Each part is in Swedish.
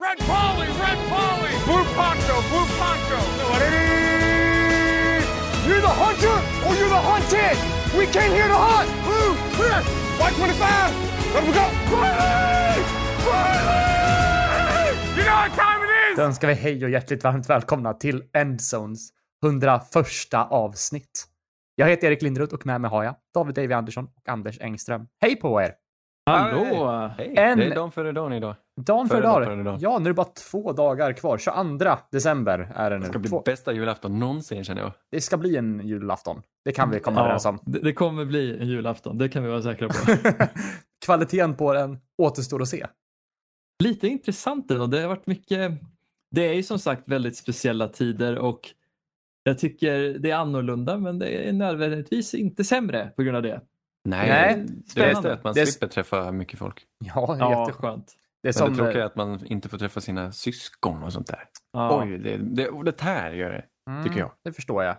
Red Polly, Red Polly, Blue Poncho, Blue Poncho. You're the hunter or you're the hunted. We came here to hunt. Blue, clear. White 25. Let we go. Riley! Riley! You know what time it is? Då önskar vi hej och hjärtligt varmt välkomna till Endzones 101 avsnitt. Jag heter Erik Lindroth och med mig har jag David Davy Andersson och Anders Engström. Hej på er! Hallå! Hej, En- det är dagen före dagen idag. För Före dag, dag. Ja, nu är det bara två dagar kvar. 22 december är det nu. Det ska bli Två- bästa julafton någonsin känner jag. Det ska bli en julafton. Det kan vi komma överens om. det, det kommer bli en julafton, det kan vi vara säkra på. Kvaliteten på den återstår att se. Lite intressant ändå, det har varit mycket, det är ju som sagt väldigt speciella tider och jag tycker det är annorlunda men det är nödvändigtvis inte sämre på grund av det. Nej, Nej, det är att man Det slipper träffa mycket folk. Ja, det är Ja, jätteskönt. Det är Men som... det tråkiga är att man inte får träffa sina syskon och sånt där. Ja. Oj, det, det, det tär gör det. Mm, tycker jag. Det förstår jag.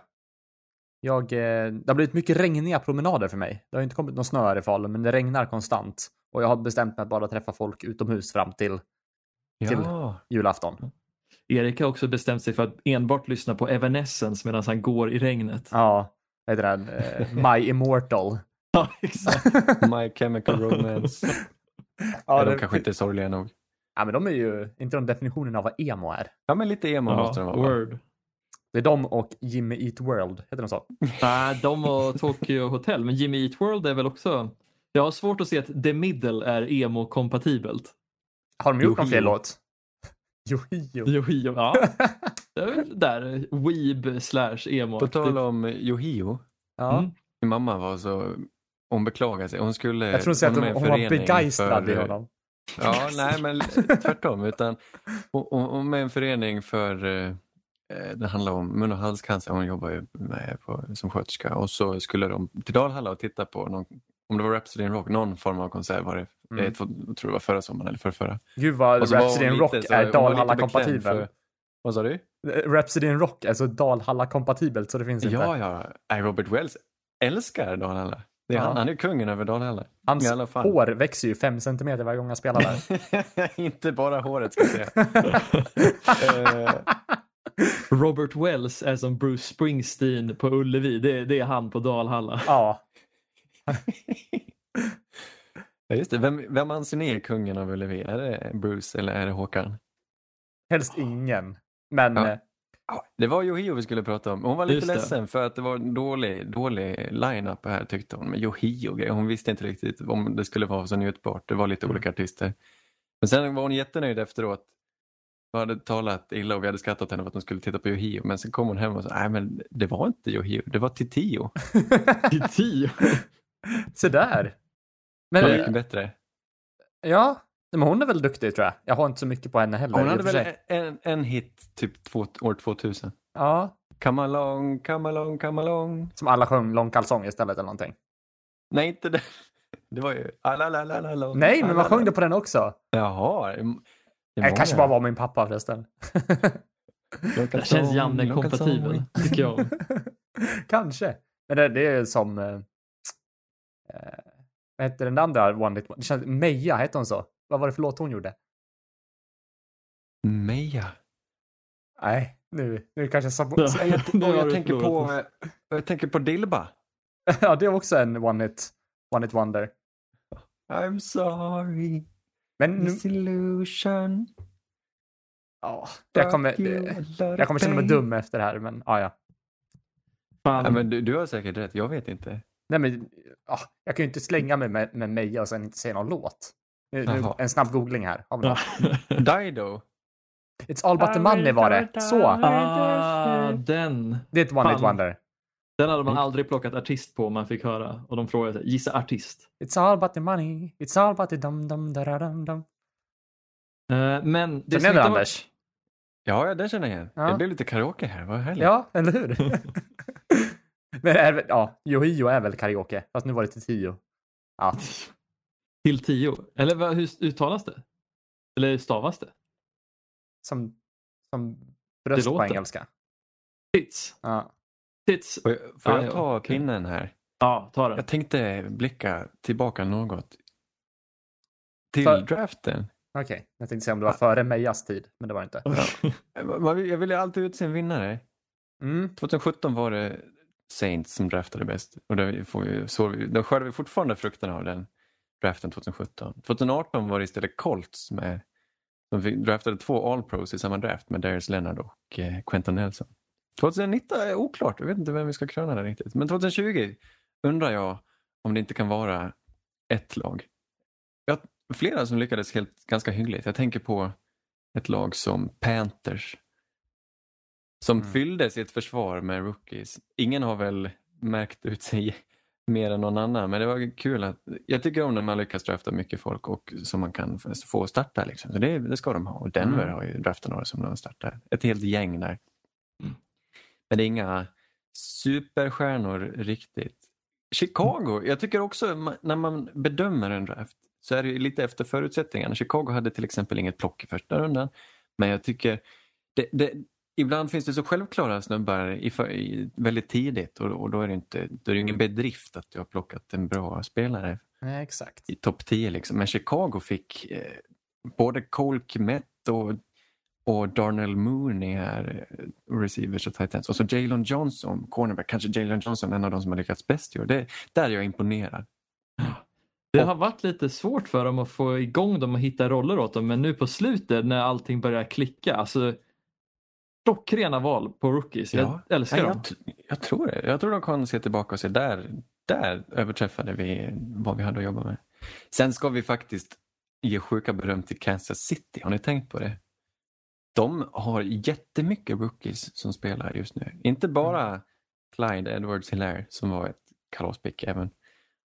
jag eh, det har blivit mycket regniga promenader för mig. Det har inte kommit någon snö här i Falun, men det regnar konstant. Och jag har bestämt mig att bara träffa folk utomhus fram till Till- Ja, julafton. Erik har också bestämt sig för att enbart lyssna på Evanescence medan han går i regnet. Ja, vad heter den? Eh, My Immortal. Ja, exakt. My Chemical Romance. ja, ja, de det- kanske inte är sorgliga nog. Ja, men de är ju inte de definitionen av vad emo är. Ja, men lite emo måste de Ja, vara. va? word. Det är de och Jimmy Eat World, heter de så? Nej, de och Tokyo Hotel, men Jimmy Eat World är väl också... Jag har svårt att se att The Middle är emo-kompatibelt. Har de gjort någon fler låt? Yohio. Yohio, ja. Det är väl där, weeb slash emo. På tal om Yohio. Ja. Mm. Min mamma var så... Hon beklagade sig. Hon skulle... Jag tror hon säger hon är att hon, hon var begeistrad för- i honom. Ja, nej men tvärtom. Utan hon, hon, är en förening för, eh, det handlar om mun och halscancer. Hon jobbar ju med på, som sköterska. Och så skulle de till Dalhalla och titta på någon, om det var Rhapsody in Rock, någon form av konsert var det. Mm. Jag tror det var förra sommaren eller förra. Gud vad Rhapsody in Rock är lite beklämd Dalhalla-kompatibel. för- Vad sa du? Rhapsody in Rock är så Dalhalla-kompatibelt så det finns inte. Ja, ja. Nej, Robert Wells älskar Dalhalla. Det är Ja. han, han är kungen över Dalhalla. Hans I alla fall. hår växer ju fem centimeter varje gång han spelar där. Inte bara håret ska jag säga. Eh, Robert Wells är som Bruce Springsteen på Ullevi. Det, det är han på Dalhalla. ja, Ja, just det. Vem, vem anser ni är kungen av Ullevi? Är det Bruce eller är det Håkan? helst ingen. Men Ja. Det var Yohio vi skulle prata om. Hon var lite Just det. ledsen för att det var en dålig, dålig line-up här tyckte hon. Med Yohio. Hon visste inte riktigt om det skulle vara så njutbart. Det var lite Mm. olika artister. Men sen var hon jättenöjd efteråt. Vi hade talat illa och vi hade skrattat henne för att hon skulle titta på Yohio. Men sen kom hon hem och sa, nej men det var inte Yohio, det var Titio. Till tio. se där. Det Men var eh, mycket bättre. ja, men hon är väl duktig tror jag. Jag har inte så mycket på henne heller. Hon hade väl en, en hit typ två, år 2000. Ja, Come along, come along, come along. som alla sjöng långkalsong istället eller någonting. Nej, inte det. Det var ju... Alalalalala. Nej, men man sjöng det på den också. Jaha. Det Det kanske bara var min pappa förresten. Det känns Janne kompatibel, tycker jag. Kanske. Men det, det är som... Eh, eh, vad hette den andra One Hit Det känns, Meja, hette hon så? Vad var det för låt hon gjorde? Meja. Nej, nu, nu kanske jag Ja. sa... Jag, har jag, du tänker på, förlorat jag tänker på Dilba. ja, det är också en One Hit, one hit Wonder. I'm sorry, Men nu, disillusion. ja, jag kommer, det, jag kommer känna mig dum efter det här, men ja, ja. Fan. Ja, men du, du har säkert rätt, jag vet inte. Nej, men ja, jag kan ju inte slänga mig med, med Meja och sen inte säga någon låt. Nu, nu, en snabb googling här. Har vi Ja. något? Dido. It's all but the money var det. Så, Ah, den. det är ett One Hit Fan. Wonder. Den hade man aldrig plockat artist på om man fick höra. Och de frågade gissa artist. It's all but the money. It's all but the dum dum da da dum dum. Eh, men det Känner du Anders? Ja, ja, den känner jag igen. Ja. Det blev lite karaoke här, vad härligt. Ja, eller hur? Men är, ja, Yohio är väl karaoke, fast nu var det till tio. Ja, Till tio. Eller vad, hur uttalas det? Eller stavas det? som, som bröst på engelska. Tits. Ja. Tits. Får jag, får Ah, jag ja, ta pinnen här? Ja, ta den. Jag tänkte blicka tillbaka något. Till För- draften. Okej, jag tänkte säga om det var före Mejas tid, men det var det inte. Man vill- Jag vill ju alltid utse en vinnare. Mm. 2017 var det Saints som draftade bäst. Och det får vi, så då skördar vi fortfarande frukterna av den draften 2017. 2018 var det istället Colts med fick- draftade två All-Pros i samma draft med Darius Leonard och eh, Quentin Nelson. 2019 är oklart, jag vet inte vem vi ska kröna där riktigt. Men 2020 undrar jag om det inte kan vara ett lag. Jag, flera som lyckades helt, ganska hyggligt. Jag tänker på ett lag som Panthers som Mm. fyllde sitt försvar med rookies. Ingen har väl märkt ut sig mer än någon annan, men det var kul att jag tycker om när man lyckas drafta mycket folk och som man kan få starta. Liksom. Så det, det ska de ha. Och Denver Mm. har ju draftat några som de startar. Ett helt gäng där. Mm. Men det är inga superstjärnor riktigt. Chicago, jag tycker också när man bedömer en draft så är det lite efter förutsättningarna. Chicago hade till exempel inget plock i första rundan. Men jag tycker det, det, ibland finns det så självklara snubbar i, i, väldigt tidigt och, och då är det inte då är det ingen bedrift att du har plockat en bra spelare Nej, exakt. i topp 10. Liksom. Men Chicago fick eh, både Cole Kmet och, och Darnell Mooney här, eh, receivers och tight ends. Och så Jalen Johnson, cornerback, kanske Jalen Johnson en av de som har lyckats bäst i år. Det, där är jag imponerad. Det har varit lite svårt för dem att få igång dem och hitta roller åt dem men nu på slutet när allting börjar klicka. Alltså, klockrena val på rookies. Ja. Jag älskar dem. jag, t- jag tror det. Jag tror de kan se tillbaka och se där, där överträffade vi vad vi hade att jobba med. Sen ska vi faktiskt ge sjuka beröm till Kansas City. Har ni tänkt på det? De har jättemycket rookies som spelar just nu. Inte bara Clyde Edwards Hilaire som var ett kalaspick även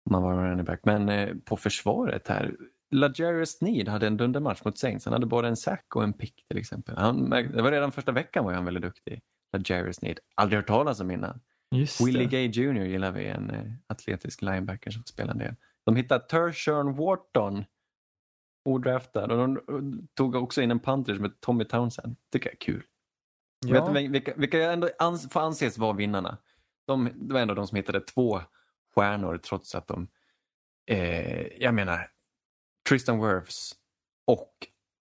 om han var running back. Men eh, på försvaret här. LaJarius Sneed hade en dundermatch mot Saints. Han hade både en sack och en pick till exempel. Han, det var redan första veckan var han väldigt duktig. LaJarius Sneed. Aldrig hört talas om innan. Just Willie det. Gay Jr gillar vi, en eh, atletisk linebacker som får spela en del. De hittade Tershorn Wharton, odraftad, och de tog också in en punter som heter Tommy Townsend. tycker jag är kul. Vet du vilka, vilka ändå ans, får anses vara vinnarna? De, det var ändå de som hittade två stjärnor trots att de, eh, jag menar, Tristan Wirfs och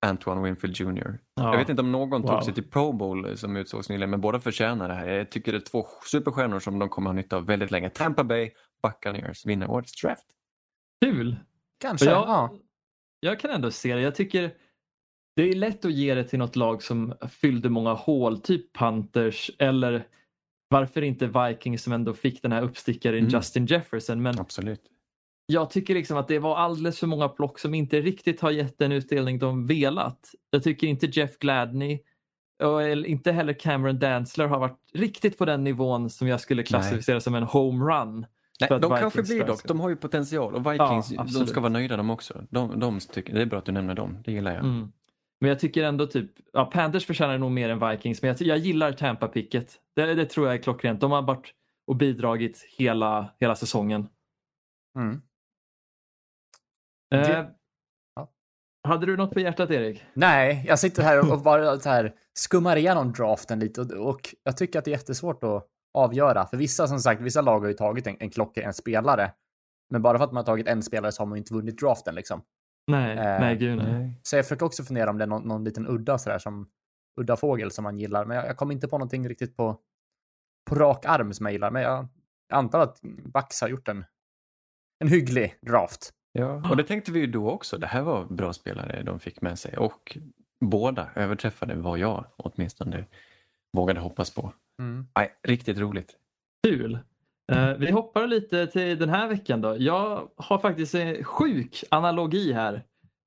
Antoine Winfield Jr. Ja. Jag vet inte om någon Wow. tog sig till Pro Bowl som utsågs nyligen, men båda förtjänar det här. Jag tycker det är två superstjärnor som de kommer ha nytta av väldigt länge. Tampa Bay Buccaneers vinner årets draft. Kul. Kanske. Jag, ja. jag kan ändå se det. Jag tycker det är lätt att ge det till något lag som fyllde många hål, typ Panthers eller varför inte Vikings som ändå fick den här uppstickaren Mm. Justin Jefferson. Men Absolut. Jag tycker liksom att det var alldeles för många plock som inte riktigt har gett den utdelning de velat. Jag tycker inte Jeff Gladney och eller inte heller Cameron Dantzler har varit riktigt på den nivån som jag skulle klassificera som en homerun. Nej, de Vikings kanske blir dock, de har ju potential och Vikings, Ja, de ska vara nöjda de också. De, de tycker, det är bra att du nämner dem, det gillar jag. Mm. Men jag tycker ändå typ, ja, Panthers förtjänar nog mer än Vikings, men jag, jag gillar Tampa-picket. Det, det tror jag är klockrent. De har varit och bidragit hela, hela säsongen. Mm. Eh, ja. Hade du något på hjärtat Erik? Nej, jag sitter här och bara så här skummar igenom draften lite och, och jag tycker att det är jättesvårt att avgöra. För vissa, som sagt, vissa lag har ju tagit en, en klocka, en spelare. Men bara för att man har tagit en spelare så har man ju inte vunnit draften liksom. Nej, Eh, nej gud nej. Så jag försöker också fundera om det är någon, någon liten udda sådär som udda fågel som man gillar. Men jag, jag kommer inte på någonting riktigt på, på rak arm som jag gillar. Men jag, jag antar att Bucks har gjort en, en hygglig draft. Ja, och det tänkte vi ju då också. Det här var bra spelare de fick med sig och båda överträffade vad jag åtminstone vågade hoppas på. Mm. Nej, riktigt roligt. Kul. Eh, vi hoppar lite till den här veckan då. Jag har faktiskt en sjuk analogi här.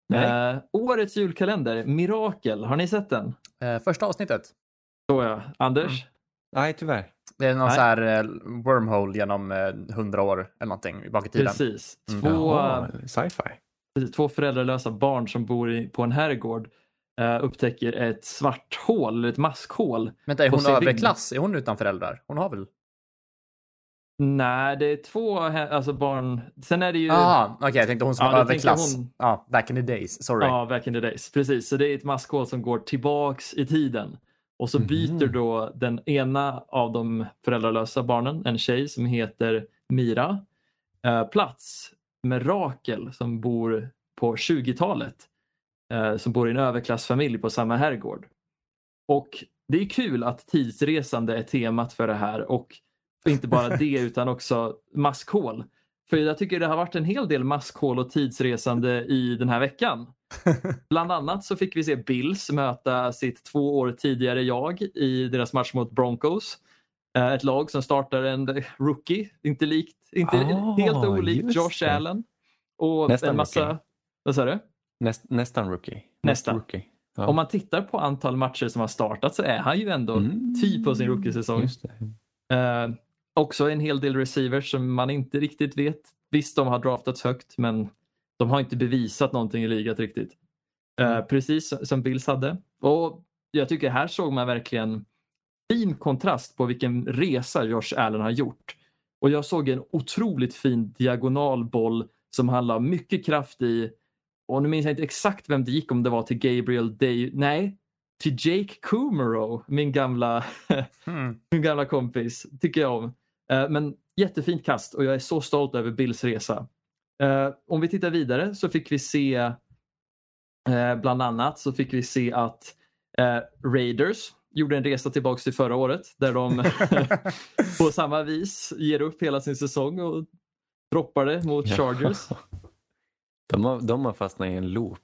Nej. Eh, årets julkalender, Mirakel. Har ni sett den? Eh, första avsnittet. Så ja. Anders? Nej, tyvärr. Det är någon Nej. så här eh, wormhole genom eh, hundra år eller någonting bak i tiden. Precis. Mm. Två, sci-fi. precis, två föräldralösa barn som bor i, på en herrgård eh, upptäcker ett svart hål, eller ett maskhål. Vänta, är hon överklass? Är hon utan föräldrar? Hon har väl? Nej, det är två alltså barn. Sen är det ju... Jaha, okej, jag tänkte hon som Ja, var överklass. hon- Ja, back in the days. Sorry. Ja, back in the days. Precis, så det är ett maskhål som går tillbaks i tiden. Och så Mhm. byter då den ena av de föräldralösa barnen, en tjej som heter Mira, eh, plats med Rakel som bor på 20-talet eh, som bor i en överklassfamilj på samma herrgård. Och det är kul att tidsresande är temat för det här och inte bara det utan också maskhål. För jag tycker det har varit en hel del maskhål och tidsresande i den här veckan. Bland annat så fick vi se Bills möta sitt två år tidigare jag i deras match mot Broncos. Eh, Ett lag som startar en rookie, inte, likt, inte Ah, helt olikt Josh det. Allen. Och Nästan en massa... rookie. Vad sa du? Näst, nästan rookie. Nästan. rookie. Ja. Om man tittar på antal matcher som har startat så är han ju ändå Mm. typ på sin rookiesäsong. Just det. Eh, också en hel del receivers som man inte riktigt vet. Visst, de har draftats högt, men de har inte bevisat någonting i ligat riktigt. Eh, precis som Bills hade. Och jag tycker här såg man verkligen fin kontrast på vilken resa Josh Allen har gjort. Och jag såg en otroligt fin diagonalboll som handlar om mycket kraft i och nu minns jag inte exakt vem det gick om det var till Gabriel Day. Nej, till Jake Kummerow, min gamla Mm. min gamla kompis, tycker jag om. Eh, Men jättefint kast och jag är så stolt över Bills resa. Eh, Om vi tittar vidare så fick vi se eh, bland annat så fick vi se att Raiders gjorde en resa tillbaks till förra året där de på samma vis ger upp hela sin säsong och droppar det mot Chargers. De har, de har fastnat i en loop.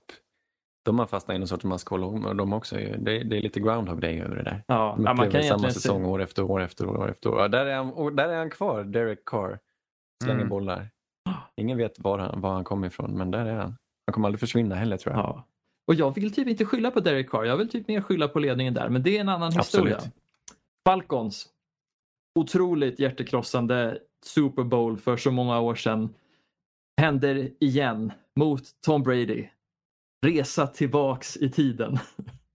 De har fastnat i någon sorts maskhål och de också. är- Det, det är lite Groundhog Day över det där. Ja, De ja, man kan samma säsong se, år efter år efter år efter år. Och där är han, och där är han kvar, Derek Carr. Slänger Mm. bollar. Ingen vet var han, var han kommer ifrån, men där är han. Han kommer aldrig försvinna heller tror jag. ja. Och jag vill typ inte skylla på Derek Carr, jag vill typ mer skylla på ledningen där, men det är en annan historia. Absolut. Falcons. Otroligt hjärtekrossande Super Bowl för så många år sedan. Händer igen mot Tom Brady. Resa tillbaks i tiden.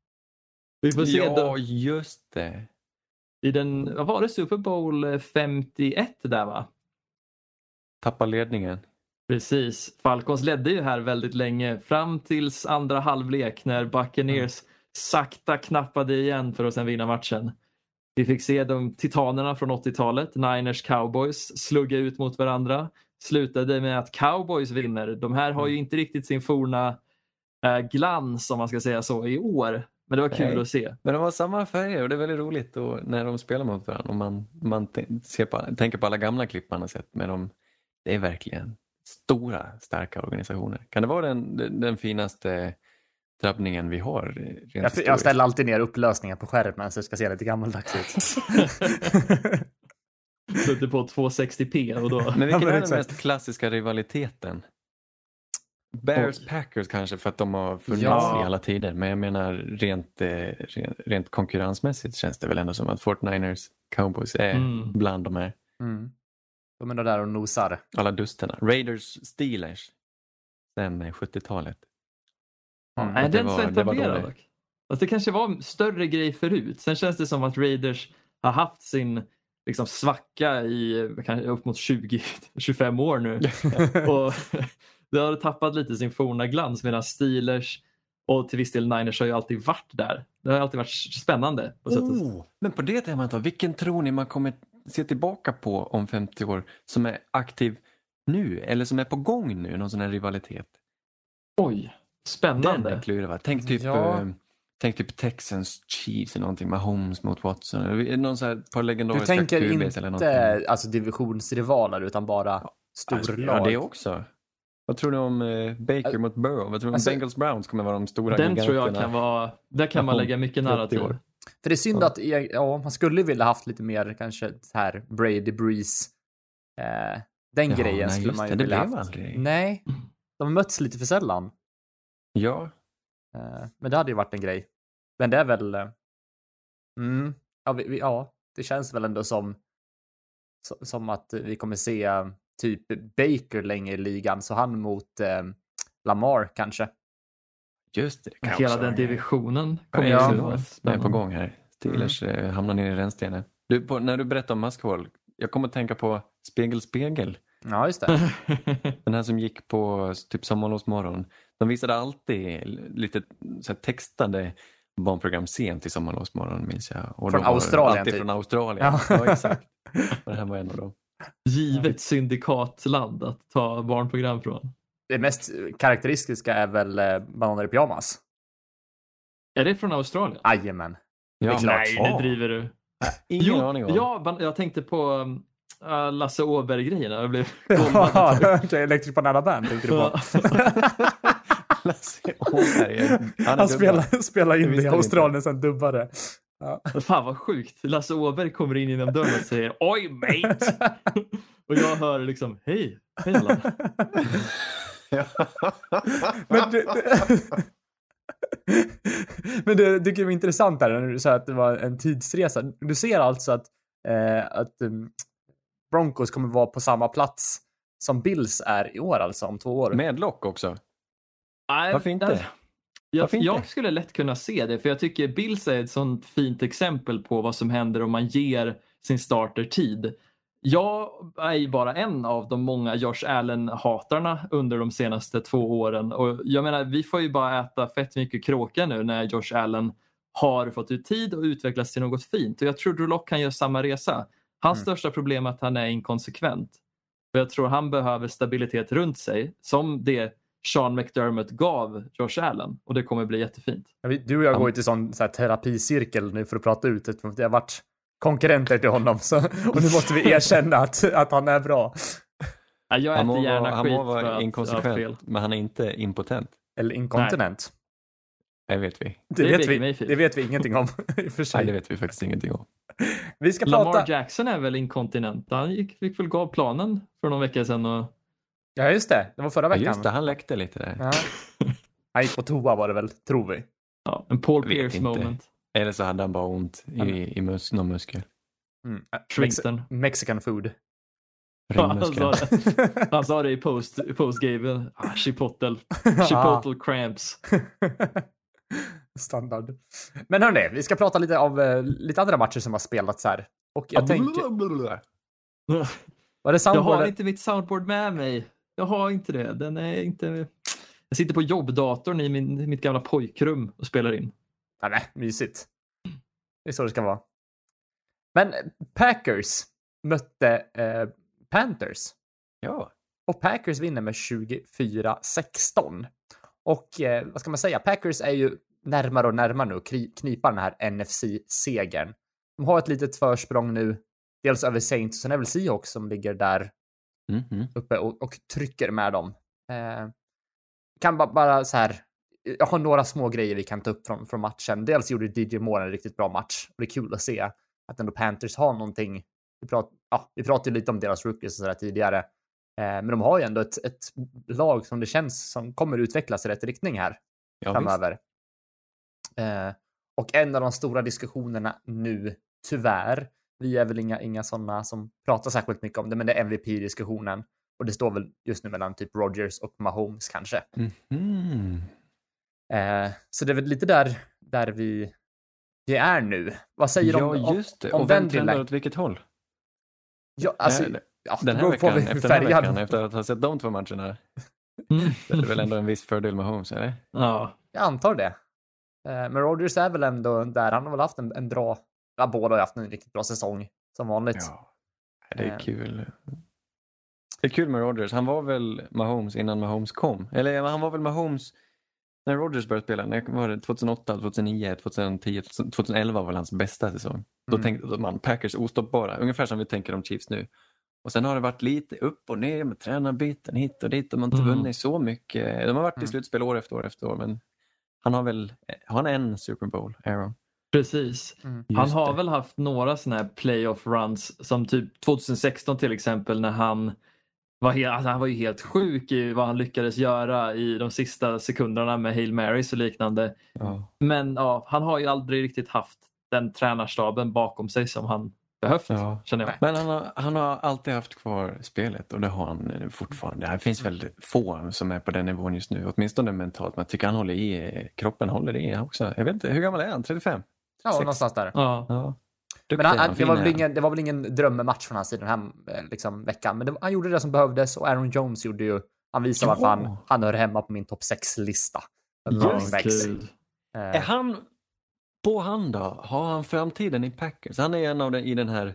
Vi får se Ja, då, just det. i den, vad var det, Super Bowl 51 där va? Tappa ledningen. Precis. Falcons ledde ju här väldigt länge fram tills andra halvlek när Buccaneers sakta knappade igen för att sen vinna matchen. Vi fick se de titanerna från 80-talet, Niners Cowboys, slugga ut mot varandra. Slutade med att Cowboys vinner. De här har ju inte riktigt sin forna eh, glans om man ska säga så i år. Men det var kul Nej. att se. Men de har samma färger och det är väldigt roligt när de spelar mot varandra. Och man, man ser på, tänker på alla gamla klipp man har sett med dem. Det är verkligen stora, starka organisationer. Kan det vara den, den, finaste drabbningen vi har? Rent Jag, jag ställer alltid ner upplösningen på skärmen så det ska se lite gammaldags ut. Sätter på 260p och då... Men vilken men är den mest klassiska rivaliteten? Bears Oj. Packers kanske för att de har funnits Ja. i alla tider. Men jag menar rent, eh, rent, rent konkurrensmässigt känns det väl ändå som att Fortniners Cowboys är Mm. bland de här Mm. De är nog där och nosar. alla dusterna. Raiders Steelers sen eh, 70-talet. Mm. Nej, den var- så etablerad dock. Fast det kanske var en större grej förut. Sen känns det som att Raiders har haft sin liksom, svacka i eh, upp mot 20-25 år nu. och det har tappat lite sin forna glans medan Steelers och till viss del Niners har ju alltid varit där. Det har alltid varit spännande. På sätt och vis. Oh, men på det temat då, vilken tror ni man kommer se tillbaka på om 50 år som är aktiv nu eller som är på gång nu, någon sån här rivalitet? Oj, Den spännande. är klurig va? Tänk typ, Ja. eh, tänk typ Texans Chiefs eller någonting med Holmes mot Watson. Eller Någon sån här par Du legendariska tänker QBs eller någonting. inte alltså, divisionsrivaler utan bara storlag? Ja, det också. Vad tror ni om eh, Baker mot Burrow? Vad tror ni om Alltså- Bengals Browns kommer vara de stora Den tror jag kan vara, där kan man lägga mycket 30 narrativ. år. För det är synd Ja. att ja, man skulle vilja haft lite mer kanske så här Brady Breeze. Eh, den Ja, grejen nej, skulle man ju det, det vilja blev haft. aldrig. Nej, de har mötts lite för sällan. Ja, Eh, men det hade ju varit en grej. Men det är väl... Eh, mm, ja, vi, vi, ja, det känns väl ändå som, so- som att vi kommer se eh, typ Baker länge i ligan, så han mot eh, Lamar kanske. just det. det kan Hela den divisionen kommer ja, ju är på gång här. Steelers eh, hamnar ner i rännstenen. Du, på, när du berättar om maskhål, jag kommer att tänka på Spegel Spegel. Ja, just det. Den här som gick på typ Sommarlovsmorgon. De visade alltid lite så här, textade barnprogram sent i Sommarlovsmorgon minns jag. Och Från de var Australien, Alltid typ. från Australien. Ja. Ja, exakt. Och det här var en av dem. Givet syndikatland att ta barnprogram från. det mest karaktäristiska är väl eh, bananer i pyjamas. Är det från Australien? Jajamän. Ja. är klart. Nej, nu driver du. Ingen jo, aning om. Ja, jag tänkte på uh, Lasse Åberg-grejerna. Jag blev Ja, Electric Banana Band tänkte du på. Lasse Åberg. Han, Han spelar, spelar in Det det i Australien, sen dubbade. Fan vad sjukt. Lasse Åberg kommer in genom dörren och säger Oj mate! och jag hör liksom Hej, hej alla. Men det, det, men det tycker jag var intressant där när du sa att det var en tidsresa. Du ser alltså att, eh, att um, Broncos kommer vara på samma plats som Bills är i år, alltså om två år. Med lock också. Nej, Varför inte? Jag, jag skulle lätt kunna se det, för jag tycker Bills är ett sånt fint exempel på vad som händer om man ger sin starter tid. Jag är ju bara en av de många Josh Allen-hatarna under de senaste två åren. Och jag menar, vi får ju bara äta fett mycket kråka nu när Josh Allen har fått ut tid och utvecklats till något fint. Och jag tror Drew Lock kan göra samma resa. Hans Mm. största problem är att han är inkonsekvent. För jag tror han behöver stabilitet runt sig, som det Sean McDermott gav Josh Allen. Och det kommer bli jättefint. Du och jag går ju till sån så här, terapicirkel nu för att prata ut eftersom att jag har varit konkurrenter till honom. Så, och nu måste vi erkänna att, att han är bra. Ja, Jag Han äter må, gärna vara, han skit må för vara inkonsekvent, men han är inte impotent. Eller inkontinent. Det vet vi. Det, Det vet vi, Mayfield. det vet vi ingenting om i för sig. Nej, det vet vi faktiskt ingenting om. Vi ska Lamar prata... Jackson är väl inkontinent? Han gick, fick väl gå av planen för någon vecka sedan. Och... Ja, just det. Det var förra Ja, veckan. just det, han läckte lite där. Ja. Han gick på toa var det väl, tror vi. Ja, en Paul Jag Pierce inte. moment. Eller så hade han bara ont i, i mus, någon muskel. Mm. Shrinkten. Mexican food. Ja, han, Ringmuskel. sa det. han sa det i post, postgame. Ah, chipotle, chipotle cramps. Standard. Men hörni, vi ska prata lite av eh, lite andra matcher som har spelats här. Och jag tänker... Var det Jag soundboard? har inte mitt soundboard med mig. Jag har inte det. Den är inte... Jag sitter på jobbdatorn i min, mitt gamla pojkrum och spelar in. Ja, nej, mysigt. Det är så det ska vara. Men Packers mötte eh, Panthers. Ja. Och Packers vinner med 24-16. Och eh, vad ska man säga? Packers är ju närmare och närmare nu och kri- knipa den här NFC-segern. De har ett litet försprång nu. Dels över Saints och sen är väl Seahawks som ligger där Mhm. uppe och, och trycker med dem. Eh, kan ba, bara så här. Jag har några små grejer vi kan ta upp från, från matchen. Dels gjorde DJ Moore en riktigt bra match och det är kul att se att ändå Panthers har någonting. Vi, prat, ja, vi pratade lite om deras rookies och sådär tidigare, eh, men de har ju ändå ett, ett lag som det känns som kommer utvecklas i rätt riktning här Ja, framöver. Eh, och en av de stora diskussionerna nu, tyvärr, vi är väl inga, inga sådana som pratar särskilt mycket om det, men det är MVP-diskussionen. Och det står väl just nu mellan typ Rodgers och Mahomes kanske. Mhm. Eh, så det är väl lite där, där vi, vi är nu. Vad säger du om, Ja, om, just det. om och den vem trendar lilla- åt vilket håll? ja, alltså, Den- ja, Den här veckan, efter den här veckan, efter att ha sett de två matcherna, Mm. det är väl ändå en viss fördel med Holmes, eller? Ja. Jag antar det. Eh, men Rodgers är väl ändå där. Han har väl haft en, en bra, ja, båda har haft en riktigt bra säsong som vanligt. Ja. Det är Eh. kul. Det är kul med Rodgers. Han var väl Mahomes innan Mahomes kom. Eller han var väl Mahomes när Rodgers började spela. När var det 2008, 2009, 2010, 2011 var väl hans bästa säsong. Då Mm. tänkte man Packers ostoppbara. Ungefär som vi tänker om Chiefs nu. Och sen har det varit lite upp och ner med tränarbyten hit och dit. De har inte Mm. vunnit så mycket. De har varit i Mm. slutspel år efter år efter år. Men han har väl har han en Super Bowl, Aaron? Precis. Mm. Han har det. väl haft några sådana här playoff runs som typ 2016 till exempel när han var, helt, alltså han var ju helt sjuk i vad han lyckades göra i de sista sekunderna med Hail Marys och liknande. Ja. Men ja, han har ju aldrig riktigt haft den tränarstaben bakom sig som han behövt, Ja. känner jag. Men han har, han har alltid haft kvar spelet och det har han fortfarande. Det finns väl få som är på den nivån just nu, åtminstone mentalt. Men jag tycker han håller i, kroppen håller i också. Jag vet inte, hur gammal är han? 35? Ja, Sex. någonstans där. Ja. Ja. Men han, han, det, var väl ingen, det var väl ingen drömmematch från hans sida den här eh, liksom, veckan, men det, han gjorde det som behövdes och Aaron Jones gjorde ju, han visade varför han, han hör hemma på min topp 6-lista. Ja, kul. Är han på han då? Har han framtiden i Packers? Han är en av den, i den här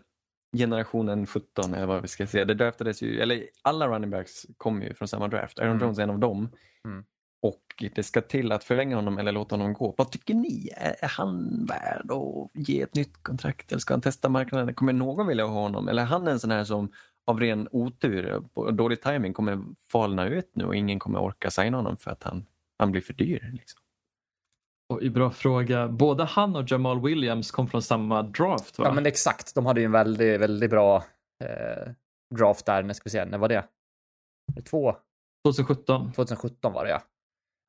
generationen 17 eller vad vi ska säga. Det draftades ju, eller alla running backs kommer ju från samma draft. Aaron Mm. Jones är en av dem. Mm. Och det ska till att förlänga honom eller låta honom gå. Vad tycker ni? Är han värd att ge ett nytt kontrakt eller ska han testa marknaden? Kommer någon vilja ha honom? Eller är han en sån här som av ren otur och dålig timing kommer falna ut nu och ingen kommer orka signa honom för att han, han blir för dyr? Liksom. Oj, bra fråga. Både han och Jamal Williams kom från samma draft va? Ja, men exakt. De hade ju en väldigt, väldigt bra eh, draft där. När ska vi se, när var det? Två, 2017. 2017 var det ja.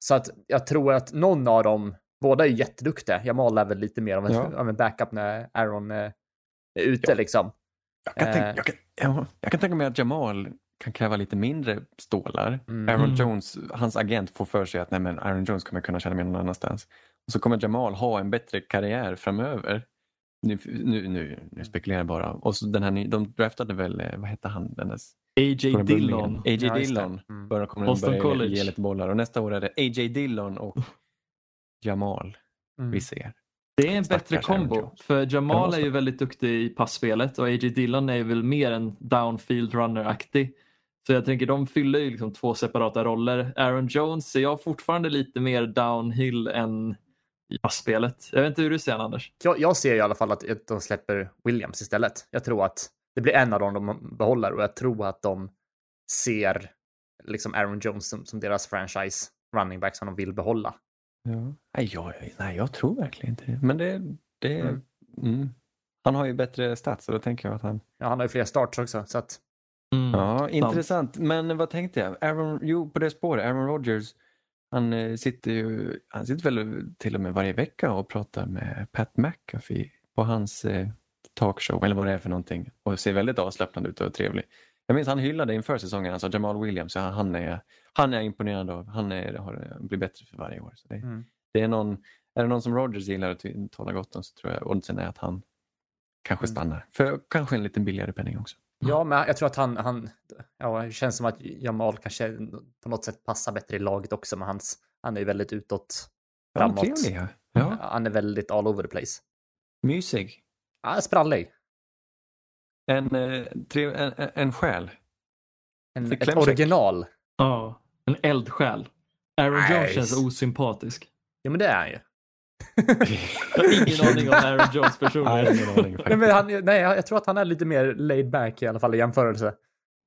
Så att jag tror att någon av dem, båda är jätteduktiga. Jamal är väl lite mer av en, Ja. av en backup när Aaron eh, är ute liksom. Jag kan, Eh. tänka, jag, kan, ja, jag kan tänka mig att Jamal kan kräva lite mindre stålar. Mm. Aaron Mm. Jones, hans agent får för sig att nej, men Aaron Jones kommer kunna tjäna mer någon annanstans. Och så kommer Jamal ha en bättre karriär framöver. Nu, nu, nu, nu spekulerar jag bara. Och så den här, de draftade väl, eh, vad hette han? Den A.J. Dillon. A.J. Ja. Dillon. Mm. Börjar, kommer Boston börja College. ge lite bollar. Och nästa år är det A.J. Dillon och Jamal Mm. vi ser. Det är en Stackars bättre kombo. För Ja, Jamal är ju väldigt duktig i passspelet och A.J. Dillon är ju väl mer en downfield runner-aktig. Så jag tänker de fyller ju liksom två separata roller. Aaron Jones ser jag fortfarande lite mer downhill än i passspelet. Jag vet inte hur du ser det, Anders? Jag, jag ser i alla fall att de släpper Williams istället. Jag tror att det blir en av dem de behåller och jag tror att de ser liksom Aaron Jones som, som deras franchise running back som de vill behålla. Ja. Nej, jag, nej, jag tror verkligen inte det. Men det, det Mm. mm. Han har ju bättre stats och då tänker jag att han Ja, han har ju fler starts också så att Mm. Ja, intressant. Men vad tänkte jag? Aaron, jo, på det spåret. Aaron Rodgers, han eh, sitter ju, han sitter väl till och med varje vecka och pratar med Pat McAfee på hans eh, talkshow, eller vad det är för någonting. Och ser väldigt avslappnad ut och trevlig. Jag minns han hyllade inför säsongen, alltså Jamal Williams, ja, han är, han är imponerad av. Han är, har, blir bättre för varje år. Så det, Mm. det är, någon, är det någon som Rodgers gillar att tala gott om så tror jag oddsen är att han kanske Mm. stannar. För kanske en lite billigare penning också. Ja, men jag tror att han, han ja, det känns som att Jamal kanske på något sätt passar bättre i laget också, men hans, han är ju väldigt utåt Ja, framåt. trevlig, ja. ja. Han är väldigt all over the place. Mysig. Ja, sprallig. En, eh, tre, en, en, själ. En, ett original. Ja, en eldsjäl. Aaron Nice. Jones känns osympatisk. Ja, men det är han ju. Jag har ingen aning om Aaron Jones personlighet. Nej, ingen aning Nej, faktiskt. men han, nej, jag tror att han är lite mer laid back i alla fall i jämförelse.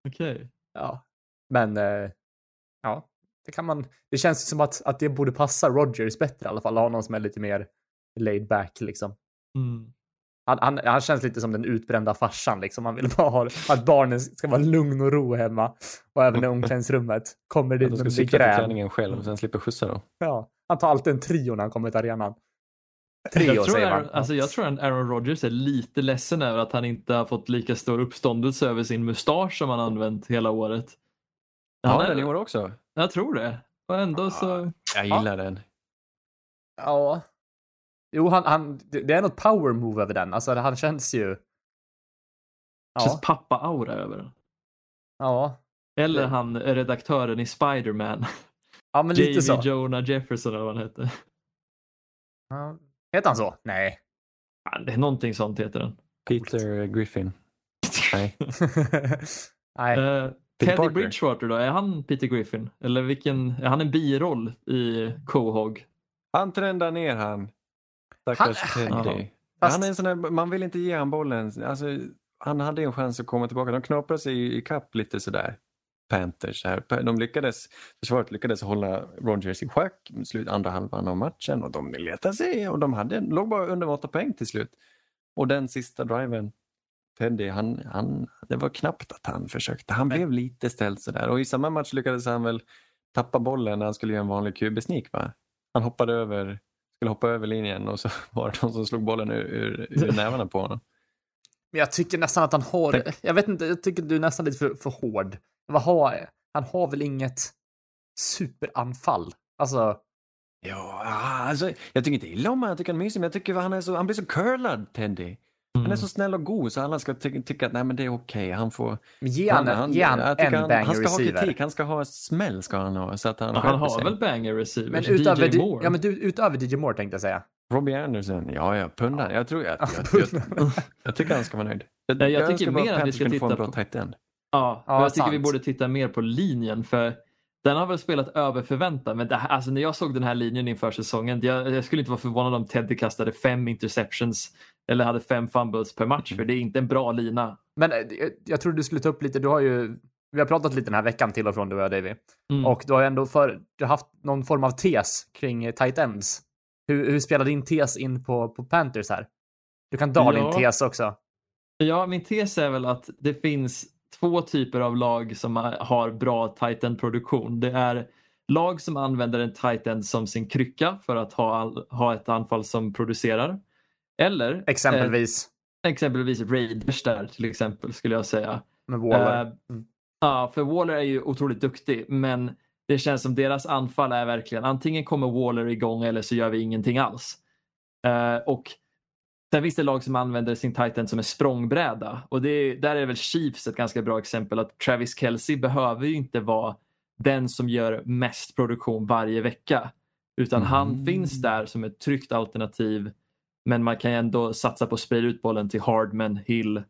Okej. Ja, men eh, ja, det kan man. Det känns som att, att det borde passa Rogers bättre i alla fall. Ha någon som är lite mer laid back liksom. Mm. Han, han, han känns lite som den utbrända farsan liksom. Han vill bara ha att barnen ska vara lugn och ro hemma och även i omklädningsrummet. Kommer Att dit med ska lite cykla till gräl. träningen själv och sen slippa skjutsa dem. Ja, han tar alltid en trio när han kommer till arenan. Trio Jag tror, säger man. Aaron, alltså jag tror att Aaron Rodgers är lite ledsen över att han inte har fått lika stor uppståndelse över sin mustasch som han använt hela året. Han Ja, är, den i år också. Jag tror det. Och ändå så... Jag gillar den. Ja. Jo, han, han, det är något power move över den. Alltså, han känns ju... känns Ja, pappa-aura över den. ja. Eller Det- han redaktören i Spider-Man. ja men lite så. Jonah Jefferson eller vad han hette. Ja. Heter han så? Nej. Ja, Det är någonting sånt heter den. Peter Griffin. Nej. Nej. Uh, Peter Teddy Parker. Bridgewater då, är han Peter Griffin? Eller vilken, är han en biroll i Quahog? Han trendar ner han. Stackars Han- Teddy. Han är en sån där, man vill inte ge han bollen. Alltså, han hade en chans att komma tillbaka. De knaprade sig i kapp lite sådär. Panthers. Här. De lyckades, försvaret lyckades hålla Rogers i schack slut andra halvan av matchen och de letade sig och de hade, låg bara under åtta poäng till slut. Och den sista driven, Teddy, han, han, det var knappt att han försökte. Han blev lite ställd sådär och i samma match lyckades han väl tappa bollen när han skulle göra en vanlig QB-sneak va? Han hoppade över, skulle hoppa över linjen och så var det någon som slog bollen ur, ur, ur nävarna på honom. Men jag tycker nästan att han har... Tänk- Jag vet inte, jag tycker du är nästan lite för, för hård. Vad har... Han har väl inget superanfall? Alltså... Ja, alltså, jag tycker inte illa om honom, jag tycker han är mysig, men jag tycker han, är så, han blir så curlad, Teddy. Han är så snäll och god så alla ska ty tycka att nej, men det är okej. Han får... Men ge han, ge han tycker en han, banger han ska ha receiver. kritik, han ska ha smäll ska han ha. Så att han, han har sig. väl banger receivers? Men DJ utöver, di- Moore. ja, men du, utöver DJ Moore tänkte jag säga. Robbie Anderson, ja ja, pundan. Jag tror jag, jag, jag, jag, jag tycker han ska vara nöjd. Jag, Nej, jag jag tycker mer att vi ska kunde få en titta bra på- tight end. Ja, Ja, jag tycker vi sant. borde titta mer på linjen för den har väl spelat över förväntan. Men det här, alltså när jag såg den här linjen inför säsongen, jag, jag skulle inte vara förvånad om Teddy kastade fem interceptions eller hade fem fumbles per match, för det är inte en bra lina. Men eh, jag, jag trodde du skulle ta upp lite, du har ju, vi har pratat lite den här veckan till och från du och jag Davy. Mm. Och du har ju ändå för, du har haft någon form av tes kring eh, tight ends. Hur, hur spelar din tes in på, på Panthers här? Du kan dra Ja. din tes också. Ja, min tes är väl att det finns två typer av lag som har bra tight end produktion. Det är lag som använder en tight end som sin krycka för att ha, all, ha ett anfall som producerar. Eller Exempelvis eh, exempelvis Raiders där till exempel skulle jag säga. med Waller. Eh, Mm. Ja, för Waller är ju otroligt duktig, men det känns som deras anfall är verkligen antingen kommer Waller igång eller så gör vi ingenting alls. Eh, och Sen finns det lag som använder sin titan som en språngbräda och det är, där är väl Chiefs ett ganska bra exempel att Travis Kelce behöver ju inte vara den som gör mest produktion varje vecka. Utan han Mm. finns där som ett tryggt alternativ men man kan ju ändå satsa på att sprida ut bollen till Hardman, Hill,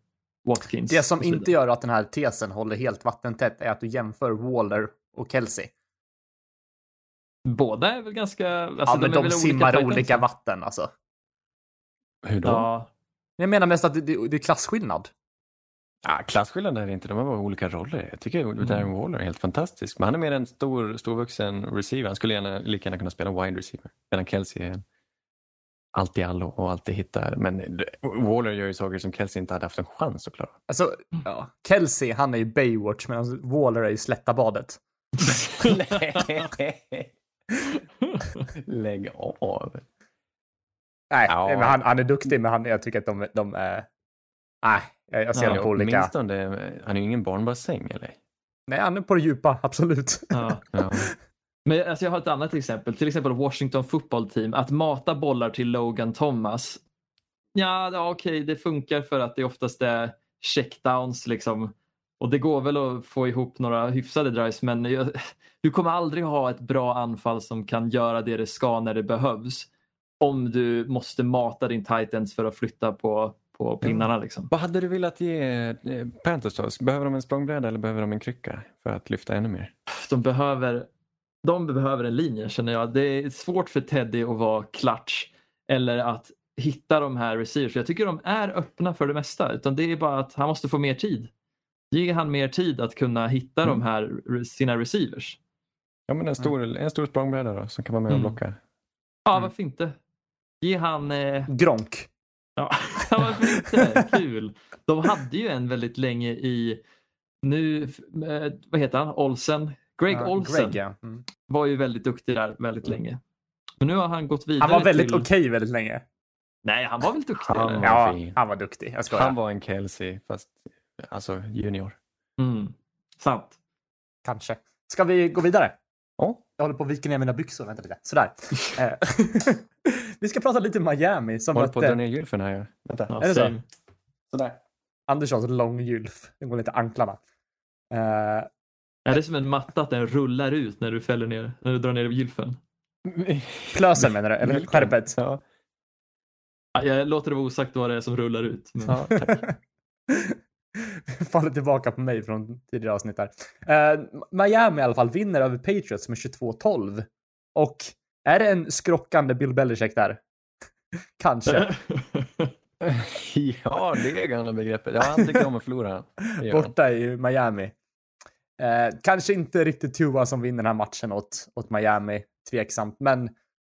Watkins. Det som inte gör att den här tesen håller helt vattentätt är att du jämför Waller och Kelsey. Båda är väl ganska... Alltså, ja, men de, väl simmar titans. olika vatten alltså. Hur då? Ja, Jag menar mest att det, det, det är klasskillnad. Ja, klasskillnaden är det inte, de har bara olika roller. Jag tycker Mm. Darren Waller är helt fantastisk. Men han är mer en stor, storvuxen receiver. Han skulle gärna, lika gärna kunna spela wide receiver. Medan Kelsey är en allt i allo och alltid hittar. Men Waller gör ju saker som Kelsey inte hade haft en chans att klara. Alltså, ja. Kelsey, han är ju Baywatch medan Waller är ju Slättabadet. Lägg av. Nej, Ja. men han, han är duktig, men han, jag tycker att de, de är... Nej, jag, jag ser Ja, dem på olika... Åtminstone, han är ju ingen barnbassäng eller? Nej, han är på det djupa, absolut. ja. Ja. Men alltså, jag har ett annat exempel. Till exempel Washington football team. Att mata bollar till Logan Thomas. Ja, ja okej, det funkar för att det oftast är checkdowns liksom. Och det går väl att få ihop några hyfsade drives men jag, du kommer aldrig ha ett bra anfall som kan göra det det ska när det behövs. Om du måste mata din titans för att flytta på, på pinnarna liksom. Vad hade du velat ge eh, Panthers? Behöver de en språngbräda eller behöver de en krycka för att lyfta ännu mer? de behöver, de behöver en linje känner jag. Det är svårt för Teddy att vara clutch eller att hitta de här receivers. Jag tycker de är öppna för det mesta utan det är bara att han måste få mer tid. Ge han mer tid att kunna hitta Mm. de här sina receivers. Ja, men en stor, en stor språngbräda då som kan vara med och Mm. blocka. Ja, Mm. varför inte? Ge han... Eh, Gronk. ja, varför inte? Kul. De hade ju en väldigt länge i... Nu, eh, vad heter han? Olsen? Greg Ja, Olsen Greg, ja. Mm. var ju väldigt duktig där väldigt länge. Men nu har han gått vidare Han var väldigt till... okej väldigt länge. Nej, han var väl duktig? Han eller? var- Ja, fin. han var duktig. Jag skojar. Han var en Kelsey fast alltså junior. Mm. Sant. Kanske. Ska vi gå vidare? Ja. Jag håller på att vika ner mina byxor. Vänta lite. Sådär. Eh, vi ska prata lite Miami som Håller på att dra mötte ner gylfen här. Vänta. Ja, Är det så? Sådär. Anderssons långgylf. Den går lite anklarna. Eh, Är det som en matta att den rullar ut när du fäller ner, när du drar ner gylfen? plösen menar du? Eller skärpet? Ja. Ja, Jag låter det vara osagt vad det är som rullar ut. Men... Ja. Faller tillbaka på mig från tidigare avsnitt där. Eh, Miami i alla fall vinner över Patriots med 22-12. Och är det en skrockande Bill Belichick där? Kanske. ja, det är gamla begreppet. Ja, han tycker om att förlora. Borta i Miami. Eh, kanske inte riktigt Tua som vinner den här matchen åt, åt Miami. Tveksamt. Men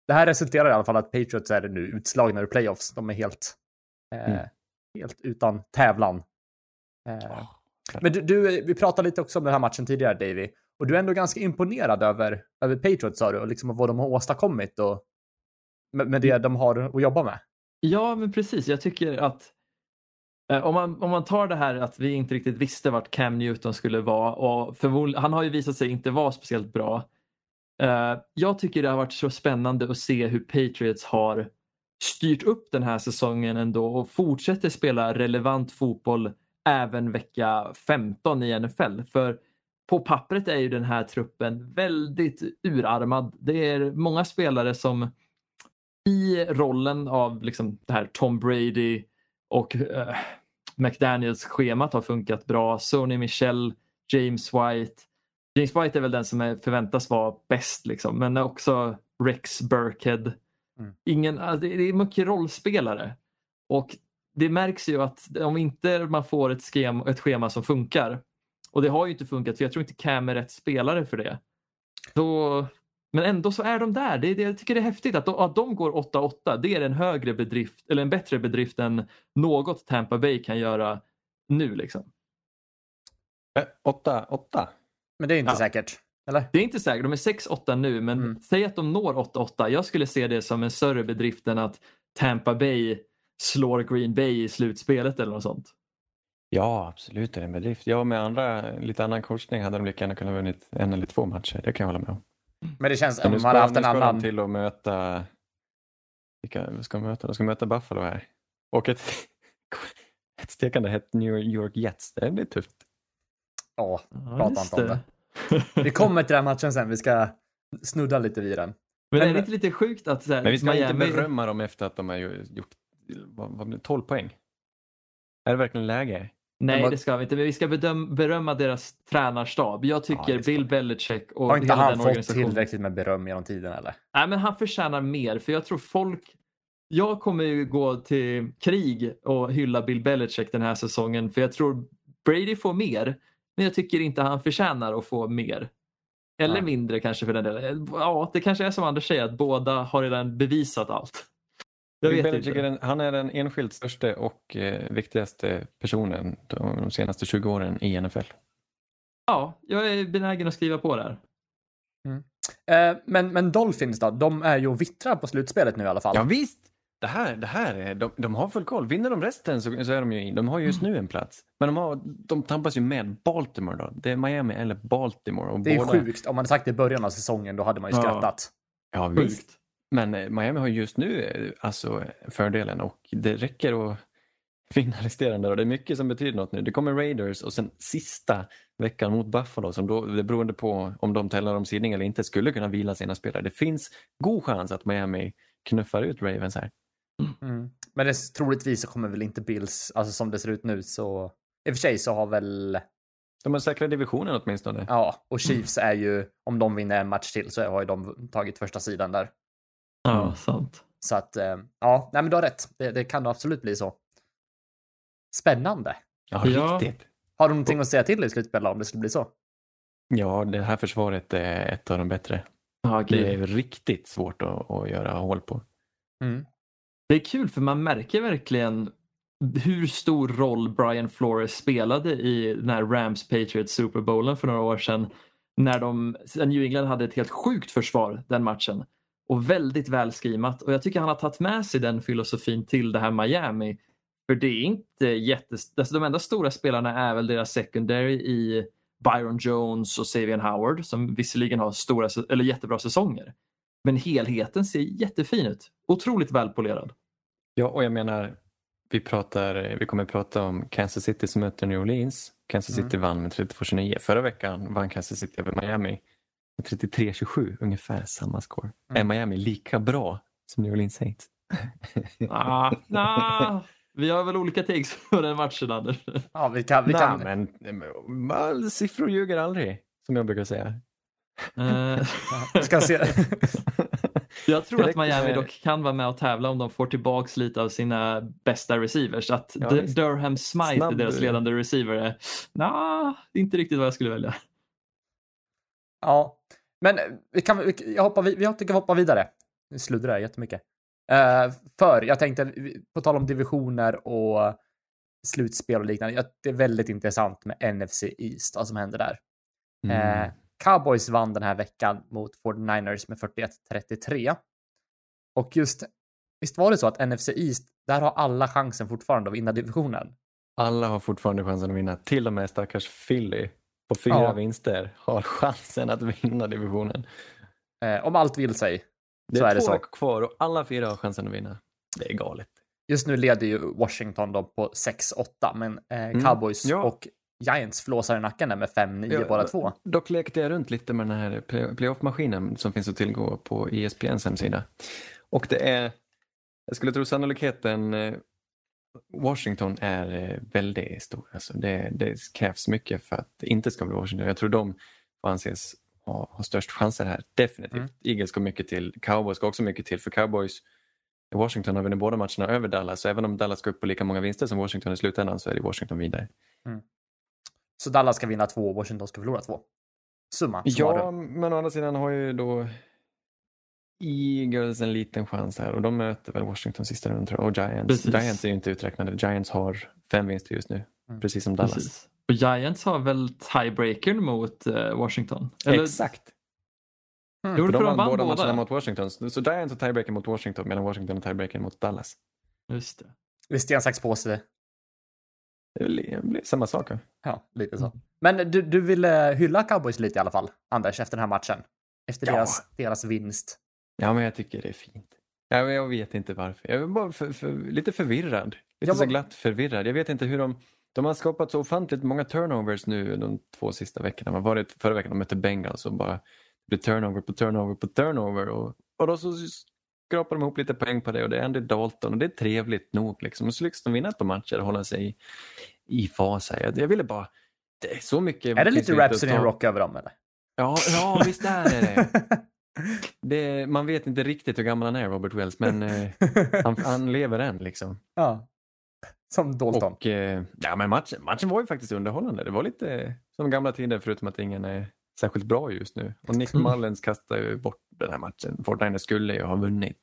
det här resulterar i alla fall att Patriots är nu utslagna ur playoffs. De är helt, eh, Mm. helt utan tävlan. Eh, men du, du, vi pratade lite också om den här matchen tidigare, Davy. Och du är ändå ganska imponerad över, över Patriots, sa du, och liksom vad de har åstadkommit och med, med det de har att jobba med. Ja, men precis. Jag tycker att Eh, om man, om man tar det här att vi inte riktigt visste vart Cam Newton skulle vara och han har ju visat sig inte vara speciellt bra. Eh, jag tycker det har varit så spännande att se hur Patriots har styrt upp den här säsongen ändå och fortsätter spela relevant fotboll även vecka 15 i NFL. För på pappret är ju den här truppen väldigt urarmad. Det är många spelare som i rollen av liksom det här Tom Brady och eh, McDaniels-schemat har funkat bra. Sony Michel, James White. James White är väl den som är, förväntas vara bäst, liksom. men också Rex Burkhead. Mm. Ingen, alltså, det är mycket rollspelare. Och det märks ju att om inte man får ett schema, ett schema som funkar, och det har ju inte funkat för jag tror inte Cam är rätt spelare för det. Då, men ändå så är de där. Det, det, jag tycker det är häftigt att de, att de går 8-8. Det är en högre bedrift eller en bättre bedrift än något Tampa Bay kan göra nu. Liksom. Eh, Åtta, åtta. Men det är inte Ja. säkert. Eller? Det är inte säkert, de är 6-8 nu men Mm. säg att de når 8-8. Jag skulle se det som en större bedrift än att Tampa Bay slår Green Bay i slutspelet eller något sånt. Ja, absolut är det en bedrift. Ja, med andra, lite annan korsning hade de lika gärna kunnat vunnit en eller två matcher. Det kan jag hålla med om. Men det känns, om nu man ska, hade haft nu en ska de annan... till att möta... Vilka ska de möta? De ska möta Buffalo här. Och ett, ett stekande hett New York Jets. Det blir tufft. Ja, Prata inte om vi kommer till den matchen sen. Vi ska snudda lite vid den. Men, Men- är det inte lite sjukt att så här, Men vi ska Miami... inte berömma dem efter att de har ju gjort vad, vad blir det, 12 poäng. Är det verkligen läge? Nej, det ska vi inte. Men vi ska bedöm, berömma deras tränarstab. Jag tycker Ja, Bill. Belichick och Har inte hela han den fått organisationen. tillräckligt med beröm genom tiden eller? Nej, men han förtjänar mer. För jag tror folk... Jag kommer ju gå till krig och hylla Bill Belichick den här säsongen. För jag tror Brady får mer. Men jag tycker inte han förtjänar att få mer. Eller Ja. mindre kanske för den delen. Ja, det kanske är som Anders säger att båda har redan bevisat allt. Den, han är den enskilt största och eh, viktigaste personen de, de senaste 20 åren i NFL. Ja, jag är benägen att skriva på där. Eh, men, men Dolphins då? De är ju och vittrar på slutspelet nu i alla fall. Ja visst! Det här, det här är, de, de har full koll. Vinner de resten så, så är de ju in. De har ju just nu en plats. Men de, har, de tampas ju med Baltimore då. Det är Miami eller Baltimore. Och det är båda, sjukt. Om man hade sagt det i början av säsongen, då hade man ju Ja. skrattat. Ja visst. Sjukt. Men eh, Miami har just nu eh, alltså fördelen och det räcker att vinna resterande. Och det är mycket som betyder något nu. Det kommer Raiders och sen sista veckan mot Buffalo som då, det beroende på om de tävlar om sidning eller inte, skulle kunna vila sina spelare. Det finns god chans att Miami knuffar ut Ravens här. Mm. Men det, troligtvis så kommer väl inte Bills, alltså som det ser ut nu så... I och för sig så har väl... De har säkrat divisionen åtminstone. Ja, och Chiefs är ju, om de vinner en match till så har ju de tagit första sidan där. Ja, Mm. sant. Så att, eh, ja, nej men du har rätt. Det, det kan absolut bli så. Spännande. Ja, Ja. riktigt. Har du någonting att säga till i slutspelet om det skulle bli så? Ja, det här försvaret är ett av de bättre. Ja, Det är riktigt svårt att, att göra hål på. Mm. Det är kul för man märker verkligen hur stor roll Brian Flores spelade i den här Rams Patriots Super Bowlen för några år sedan. När de, New England hade ett helt sjukt försvar den matchen. Och väldigt välskrimat. Och jag tycker han har tagit med sig den filosofin till det här Miami. För det är inte jättes... Alltså de enda stora spelarna är väl deras secondary i Byron Jones och Savian Howard som visserligen har stora, eller jättebra säsonger. Men helheten ser jättefin ut. Otroligt välpolerad. Ja, och jag menar, vi, pratar, vi kommer prata om Kansas City som möter New Orleans. Kansas City vann med 32-29. Förra veckan vann Kansas City över Miami 33-27, ungefär samma score. Mm. Är Miami lika bra som New Orleans Saints? Ah, nah. Vi har väl olika takes på den matchen Anders. Ja, vi kan... Vi Nej, kan men men, siffror ljuger aldrig, som jag brukar säga. Eh, ska se. jag tror att Miami med- dock kan vara med och tävla om de får tillbaks lite av sina bästa receivers. Att Ja. Durham Smythe, Snabb- deras ledande receiver, är nah, inte riktigt vad jag skulle välja. Ja, men vi kan, vi, jag hoppar, vi, vi tycker vi hoppar vidare. Nu sluddrar jag jättemycket. Uh, för jag tänkte, på tal om divisioner och slutspel och liknande, det är väldigt intressant med NFC East, vad som händer där. Mm. Eh, Cowboys vann den här veckan mot 49ers med 41-33. Och just, visst var det så att NFC East, där har alla chansen fortfarande att vinna divisionen? Alla har fortfarande chansen att vinna. Till och med stackars Philly på fyra Ja. vinster har chansen att vinna divisionen. Eh, om allt vill sig. Det Så är, är det två så. kvar och alla fyra har chansen att vinna. Det är galet. Just nu leder ju Washington då på 6-8, men eh, Mm. Cowboys Ja. och Giants flåsar i nacken där med 5-9 Ja, båda två. Dock lekte jag runt lite med den här play- playoff-maskinen som finns att tillgå på ESPNs hemsida. Och det är, jag skulle tro sannolikheten eh, Washington är eh, väldigt stor. Alltså det, det krävs mycket för att det inte ska bli Washington. Jag tror de får anses ha, ha störst chanser här. Definitivt. Mm. Eagles ska mycket till. Cowboys ska också mycket till. För Cowboys Washington har vunnit båda matcherna över Dallas. Så även om Dallas ska upp på lika många vinster som Washington i slutändan så är det Washington vidare. Så Dallas ska vinna två och Washington ska förlora två. Summa. Ja, men å andra sidan har ju då Eagles en liten chans här och de möter väl Washington sista rundan tror jag. Och Giants. Precis. Giants är ju inte uträknade. Giants har fem vinster just nu. Mm. Precis som Dallas. Precis. Och Giants har väl tiebreakern mot eh, Washington? Eller, Exakt. Mm. Jo, För för de de vann båda båda. matcherna mot Washington. Så Giants har tiebreaker mot Washington medan Washington har tiebreaker mot Dallas. Just det. Det är sten, sax, påse. Det blir, det blir samma sak. va? Ja, lite så. Men du, du ville hylla cowboys lite i alla fall, Anders, efter den här matchen. Efter Ja. deras, deras vinst. Ja, men jag tycker det är fint. Ja, men jag vet inte varför. Jag är bara för, för, lite förvirrad. Lite Ja, så glatt förvirrad. Jag vet inte hur de... De har skapat så ofantligt många turnovers nu de två sista veckorna. Man var det förra veckan de mötte Bengals och bara blir turnover på turnover på turnover. Och, och då så skrapar de ihop lite poäng på det och det är Andy Dalton och det är trevligt nog. Liksom. Och så lyckas de vinna ett par matcher och hålla sig i, i fas. Här. Jag, jag ville bara... Det är så mycket... Är det lite Rhapsody in Rock över dem eller? Ja, ja, visst är det det. det. Man vet inte riktigt hur gammal han är, Robert Wells, men eh, han, han lever än. Liksom. ja. Som Dalton. Och, eh, ja, men matchen, matchen var ju faktiskt underhållande. Det var lite som gamla tider förutom att ingen är särskilt bra just nu. Och Nick Mm. Mullens kastade ju bort den här matchen. Fortnite skulle ju ha vunnit.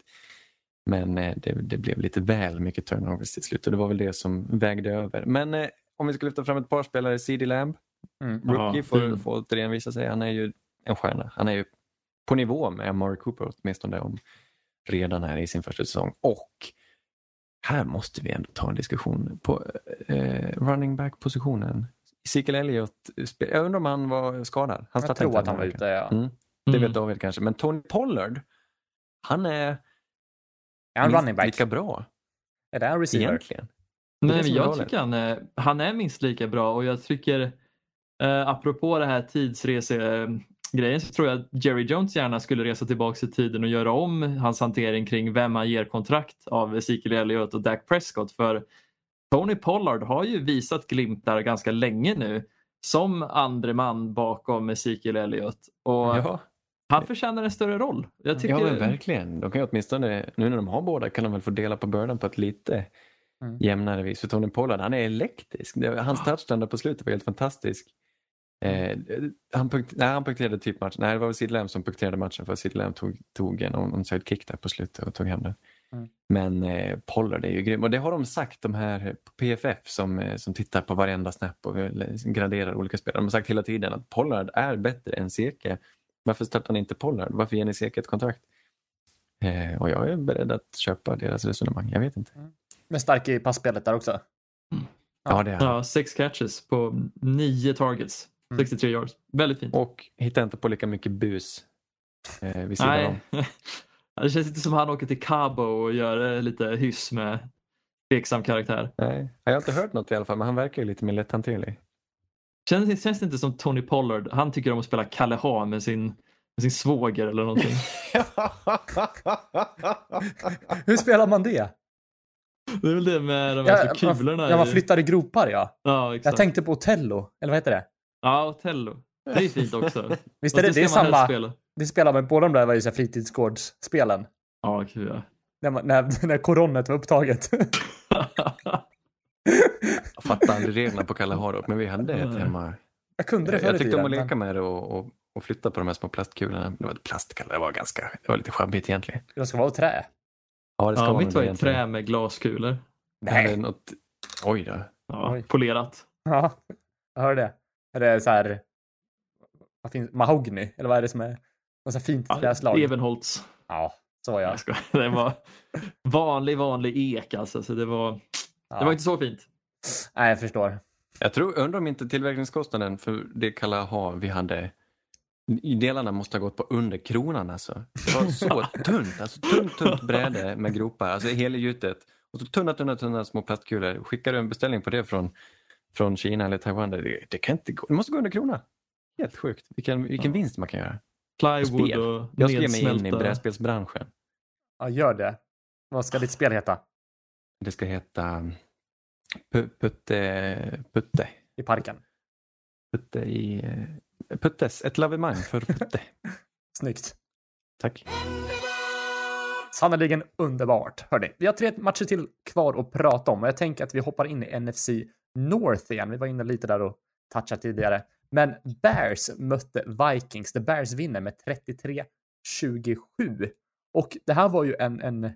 Men eh, det, det blev lite väl mycket turnovers till slut och det var väl det som vägde över. Men eh, om vi ska lyfta fram ett par spelare, CD Lamb, Mm. rookie, Ja, får, får återigen visa sig. Han är ju en stjärna. Han är ju på nivå med Amari Cooper åtminstone om redan här i sin första säsong. Och här måste vi ändå ta en diskussion på eh, running back-positionen. Ezekiel Elliott, spe- jag undrar om han var skadad. Han Jag tror att han var ute, ja. veckan. Mm, det Mm. vet David kanske, men Tony Pollard, han är Är han minst running back? lika bra Är det en receiver? egentligen. Nej, men jag tycker han är, han är minst lika bra och jag tycker eh, apropå det här tidsresegrejen så tror jag att Jerry Jones gärna skulle resa tillbaka i tiden och göra om hans hantering kring vem han ger kontrakt av Ezekiel Elliott och Dak Prescott för Tony Pollard har ju visat glimtar ganska länge nu som andre man bakom Ezekiel Elliott och Ja, han förtjänar en större roll. Jag tycker, ja men verkligen. De kan ju åtminstone, nu när de har båda kan de väl få dela på bördan på ett lite Mm. jämnare vis. För Tony Pollard, han är elektrisk. Hans touchdown där på slutet var helt fantastisk. Eh, han, punkt, nej, han punkterade typ matchen. Nej, det var väl Sid Lamb som punkterade matchen för Sid Lamb tog, tog en onside kick där på slutet och tog hem den. Mm. Men eh, Pollard är ju grym och det har de sagt de här på PFF som, eh, som tittar på varenda snap och graderar olika spelare. De har sagt hela tiden att Pollard är bättre än Seke. Varför startar ni inte Pollard? Varför ger ni Seke ett kontrakt? Eh, och jag är beredd att köpa deras resonemang. Jag vet inte. Men stark i passspelet där också. Ja, det är ja, sex catches på nio targets, Mm. 63 yards. Väldigt fint. Och hittar inte på lika mycket bus eh, vid sidan om. Nej. Det känns inte som han åker till Cabo och gör eh, lite hyss med tveksam karaktär. Nej, jag har inte hört något i alla fall, men han verkar ju lite mer lätthanterlig. Känns, känns det inte som Tony Pollard? Han tycker om att spela Kalle Ha med sin, med sin svåger eller någonting. Hur spelar man det? Det är väl det med de här Ja, kulorna. Ja, man i- flyttar i gropar ja. Ja, exakt. Jag tänkte på Otello, eller vad heter det? Ja, Otello. Det är fint också. Visst är det, det är samma, spela. det spelar man, båda de där var ju fritidsgårdsspelen. Ja, kul ja. När, man, när, när koronet var upptaget. Jag fattar aldrig reglerna på Kalle Harop, men vi hade ett hemma. Jag kunde det förr Jag tyckte om att leka med det och, och, och flytta på de här små plastkulorna. Det var ett plastkalle, det var ganska, det var lite schabbigt egentligen. Det ska vara av trä. Ja, det ska Ja, vara mitt var i trä med glaskulor. Nej. något, oj då. Ja, Oj. polerat. Ja, jag hör det. Är det så här... Vad finns, mahogny? Eller vad är det som är... Något så fint Ja, träslag? Evenholts. Ja, så ja. Det var vanlig, vanlig ek alltså. Så det, var, ja. det var inte så fint. Nej, jag förstår. Jag tror, undrar om inte tillverkningskostnaden för det Kalle ha vi hade delarna måste ha gått på under kronan alltså. Det var så tunt, alltså tunt, tunt bräde med gropar, alltså helgjutet. Och så tunna, tunna, tunna små plastkulor. Skickar du en beställning på det från, från Kina eller Taiwan, det, det kan inte gå, det måste gå under krona. Helt sjukt, vilken, vilken Ja. vinst man kan göra. Plywood Spel. och Jag ska ge mig in i brädspelsbranschen. Ja, gör det. Vad ska ditt spel heta? Det ska heta Pu- Putte, Putte. i parken. Putte i... Puttes, ett lavemang för Putte. Snyggt. Tack. Sannerligen underbart. Hörni, vi har tre matcher till kvar att prata om och jag tänker att vi hoppar in i NFC North igen. Vi var inne lite där och touchade tidigare. Men Bears mötte Vikings. The Bears vinner med 33-27. Och det här var ju en, en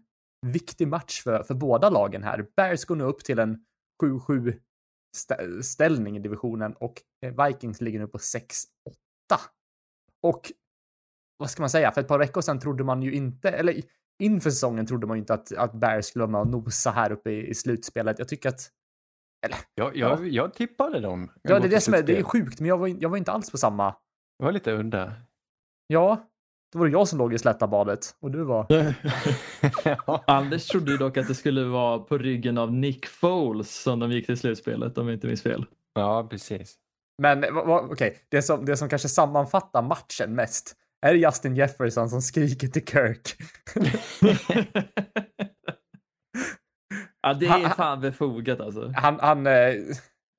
viktig match för, för båda lagen här. Bears går nu upp till en 7-7 ställning i divisionen och eh, Vikings ligger nu på 6-8. Och vad ska man säga, för ett par veckor sedan trodde man ju inte, eller inför säsongen trodde man ju inte att, att Bears skulle vara med och nosa här uppe i, i slutspelet. Jag tycker att, jag, jag, jag tippade dem. ja det är det som är, det är sjukt, men jag var, jag var inte alls på samma. Det var lite udda. Ja, då var det jag som låg i slätta badet och du var... ja. Anders trodde ju dock att det skulle vara på ryggen av Nick Foles som de gick till slutspelet om jag inte minns fel. ja, precis. Men okej, det, som, det som kanske sammanfattar matchen mest är Justin Jefferson som skriker till Kirk. ja, det är ha- fan befogat alltså. han, han, eh,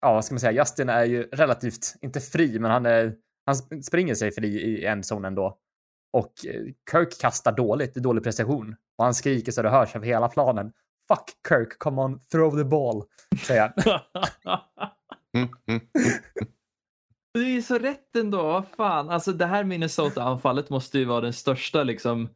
ja vad ska man säga, Justin är ju relativt, inte fri, men han, är, han sp- springer sig fri i en zon ändå. Och eh, Kirk kastar dåligt, det är dålig prestation. Och han skriker så det hörs över hela planen. Fuck Kirk, come on, throw the ball, säger han. Det är så rätt ändå. Vad fan. Alltså det här Minnesota-anfallet måste ju vara den största liksom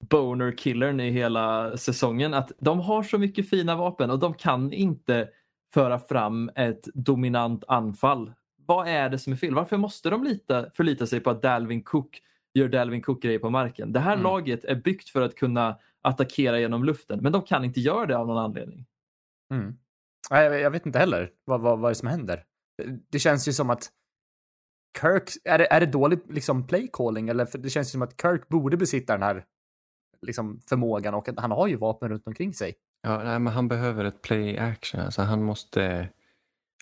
boner-killern i hela säsongen. Att de har så mycket fina vapen och de kan inte föra fram ett dominant anfall. Vad är det som är fel? Varför måste de lita, förlita sig på att Dalvin Cook gör Dalvin Cook-grejer på marken? Det här Mm. laget är byggt för att kunna attackera genom luften, men de kan inte göra det av någon anledning. Mm. Jag, vet inte heller vad, vad, vad det är som händer. Det, det känns ju som att Kirk, är det, är det dålig liksom play calling eller för det känns ju som att Kirk borde besitta den här liksom förmågan och han har ju vapen runt omkring sig. Ja, nej, men han behöver ett play action. Alltså han, måste,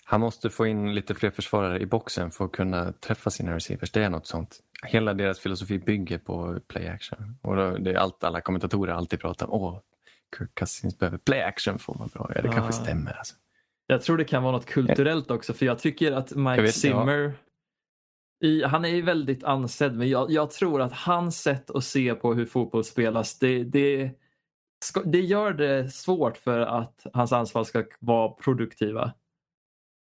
han måste få in lite fler försvarare i boxen för att kunna träffa sina receivers. Det är något sånt. Hela deras filosofi bygger på play action. Och då, det är allt alla kommentatorer alltid pratar om. Åh, Kirk Cousins behöver play action för att vara bra. Ja, det kanske Ah. stämmer. Alltså. Jag tror det kan vara något kulturellt också för jag tycker att Mike vet, Zimmer i, han är ju väldigt ansedd men jag, jag tror att hans sätt att se på hur fotboll spelas det, det, det gör det svårt för att hans anfall ska vara produktiva.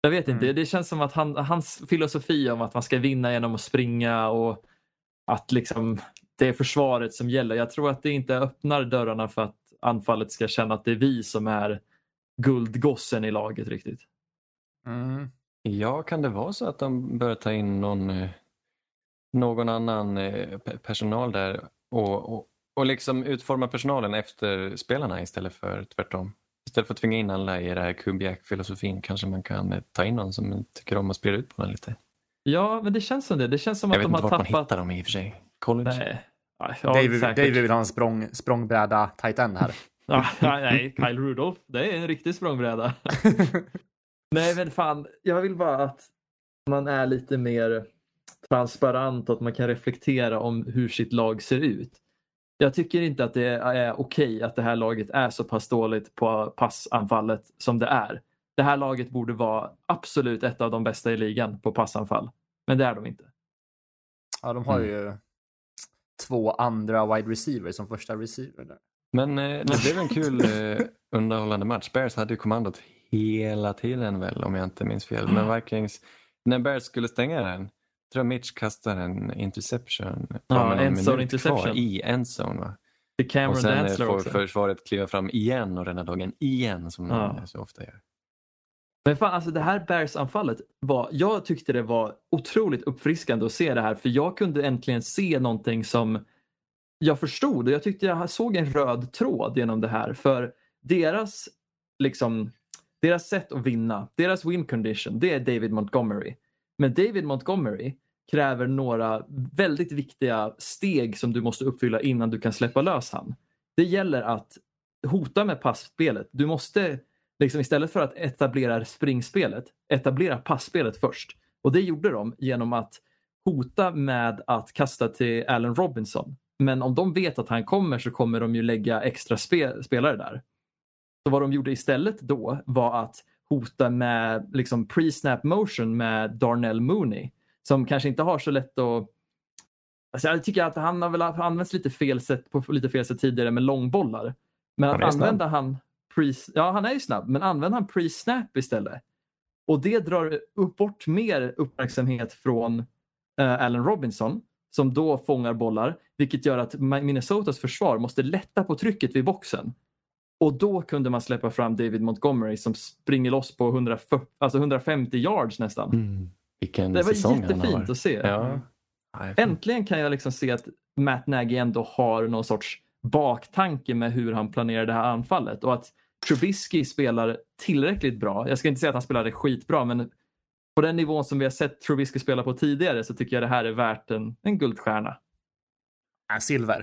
Jag vet inte, Mm. det känns som att han, hans filosofi om att man ska vinna genom att springa och att liksom det är försvaret som gäller. Jag tror att det inte öppnar dörrarna för att anfallet ska känna att det är vi som är guldgossen i laget riktigt. Mm. Ja, kan det vara så att de bör ta in någon, eh, någon annan eh, pe- personal där och, och, och liksom utforma personalen efter spelarna istället för tvärtom? Istället för att tvinga in alla i den här Kubiak-filosofin kanske man kan eh, ta in någon som tycker om att sprida ut på den lite. Ja, men det känns som det. Det känns som Jag att vet de inte har vart man tappat... hittar dem i och för sig. College? Nej. Ja, David. David vill ha en språng, språngbräda tight end här. Ja, nej, nej, Kyle Rudolph. Det är en riktig språngbräda. nej, men fan. Jag vill bara att man är lite mer transparent och att man kan reflektera om hur sitt lag ser ut. Jag tycker inte att det är okej att det här laget är så pass dåligt på passanfallet som det är. Det här laget borde vara absolut ett av de bästa i ligan på passanfall. Men det är de inte. ja, de har Mm. ju två andra wide receivers som första receiver. Där. Men eh, det blev en kul eh, underhållande match. Bears hade ju kommandot hela tiden väl om jag inte minns fel. Men Vikings, när Bears skulle stänga den, tror jag Mitch kastar en interception. Ja, endzone interception. Kvar I endzone va? Är Cameron Och sen eh, Dantzler får också. försvaret kliva fram igen och rädda dagen igen som Ja. de så ofta gör. Men fan, alltså det här Bears-anfallet var, jag tyckte det var otroligt uppfriskande att se det här för jag kunde äntligen se någonting som jag förstod och jag tyckte jag såg en röd tråd genom det här för deras liksom deras sätt att vinna, deras win condition, det är David Montgomery. Men David Montgomery kräver några väldigt viktiga steg som du måste uppfylla innan du kan släppa lös han. Det gäller att hota med passspelet. Du måste liksom istället för att etablera springspelet, etablera passspelet först. Och det gjorde de genom att hota med att kasta till Allen Robinson. Men om de vet att han kommer så kommer de ju lägga extra spe spelare där. Så vad de gjorde istället då var att hota med liksom pre-snap motion med Darnell Mooney som kanske inte har så lätt att Alltså jag tycker att han har väl använts lite fel sätt, på lite fel sätt tidigare med långbollar. Men Han att använda han pre, ja han är ju snabb, men använder han pre-snap istället. Och det drar upp bort mer uppmärksamhet från eh, Allen Robinson som då fångar bollar, vilket gör att Minnesotas försvar måste lätta på trycket vid boxen. Och då kunde man släppa fram David Montgomery som springer loss på 140, alltså 150 yards nästan. Mm. Vilken Det var jättefint att se. Ja. Nej, Äntligen kan jag liksom se att Matt Nagy ändå har någon sorts baktanke med hur han planerar det här anfallet och att Trubisky spelar tillräckligt bra. Jag ska inte säga att han spelade skitbra men på den nivån som vi har sett Trubisky spela på tidigare så tycker jag det här är värt en, en guldstjärna. Silver.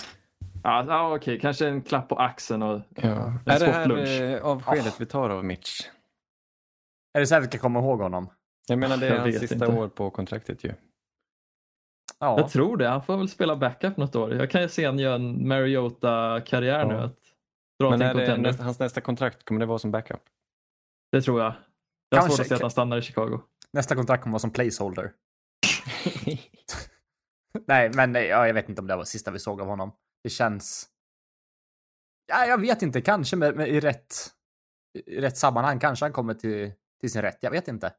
Ja, ja, okej, kanske en klapp på axeln och Ja. en Är det här eh, avskedet vi tar av Mitch? Är det så här vi ska komma ihåg honom? Jag menar det är Jag hans sista inte. år på kontraktet ju. Ja. Jag tror det. Han får väl spela backup något år. Jag kan ju se han göra en Mariota-karriär nu. Ja. Att dra Men är det nästa, hans nästa kontrakt, kommer det vara som backup? Det tror jag. Jag har Kanske- svårt att se att han stannar i Chicago. Nästa kontrakt kommer vara som placeholder. Nej, men nej, ja, jag vet inte om det var sista vi såg av honom. Det känns... Ja, jag vet inte, kanske med, med, i, rätt, i rätt sammanhang. Kanske han kommer till, till sin rätt. Jag vet inte.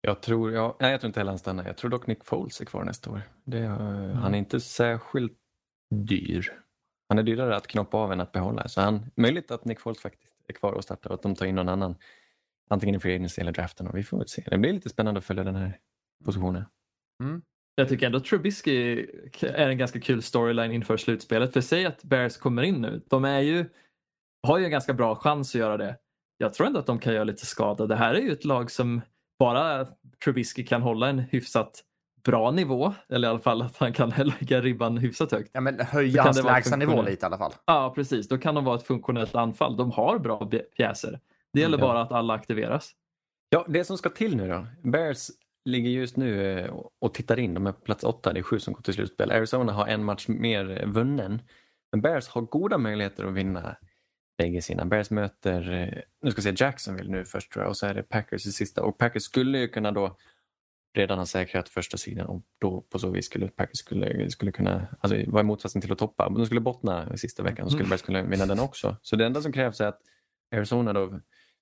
Jag tror, ja, nej, jag tror inte heller han stannar. Jag tror dock Nick Foles är kvar nästa år. Det, eh, Han är inte särskilt dyr. Han är dyrare att knoppa av än att behålla. Så han, möjligt att Nick Foles faktiskt är kvar och startar och att de tar in någon annan. Antingen i free agency eller draften. Och vi får väl se. Det blir lite spännande att följa den här positionen. Mm. Jag tycker ändå Trubisky är en ganska kul storyline inför slutspelet. För säg att Bears kommer in nu. De är ju, har ju en ganska bra chans att göra det. Jag tror ändå att de kan göra lite skada. Det här är ju ett lag som bara Trubisky kan hålla en hyfsat bra nivå. Eller i alla fall att han kan lägga ribban hyfsat högt. Ja, men höja hans det vara lägsta nivå funktionellt. lite i alla fall. Ja, precis. Då kan de vara ett funktionellt anfall. De har bra pjäser. Det gäller Ja. bara att alla aktiveras. Ja, det som ska till nu då. Bears ligger just nu eh, och tittar in. De är på plats åtta, det är sju som går till slutspel. Arizona har en match mer vunnen. Men Bears har goda möjligheter att vinna bägge sina. Bears möter, eh, nu ska jag säga Jacksonville nu först tror jag och så är det Packers i sista. Och Packers skulle ju kunna då redan ha säkrat första sidan och då på så vis skulle Packers skulle, skulle kunna, alltså vad är motsatsen till att toppa? De skulle bottna i sista veckan och skulle Bears kunna vinna den också. Så det enda som krävs är att Arizona då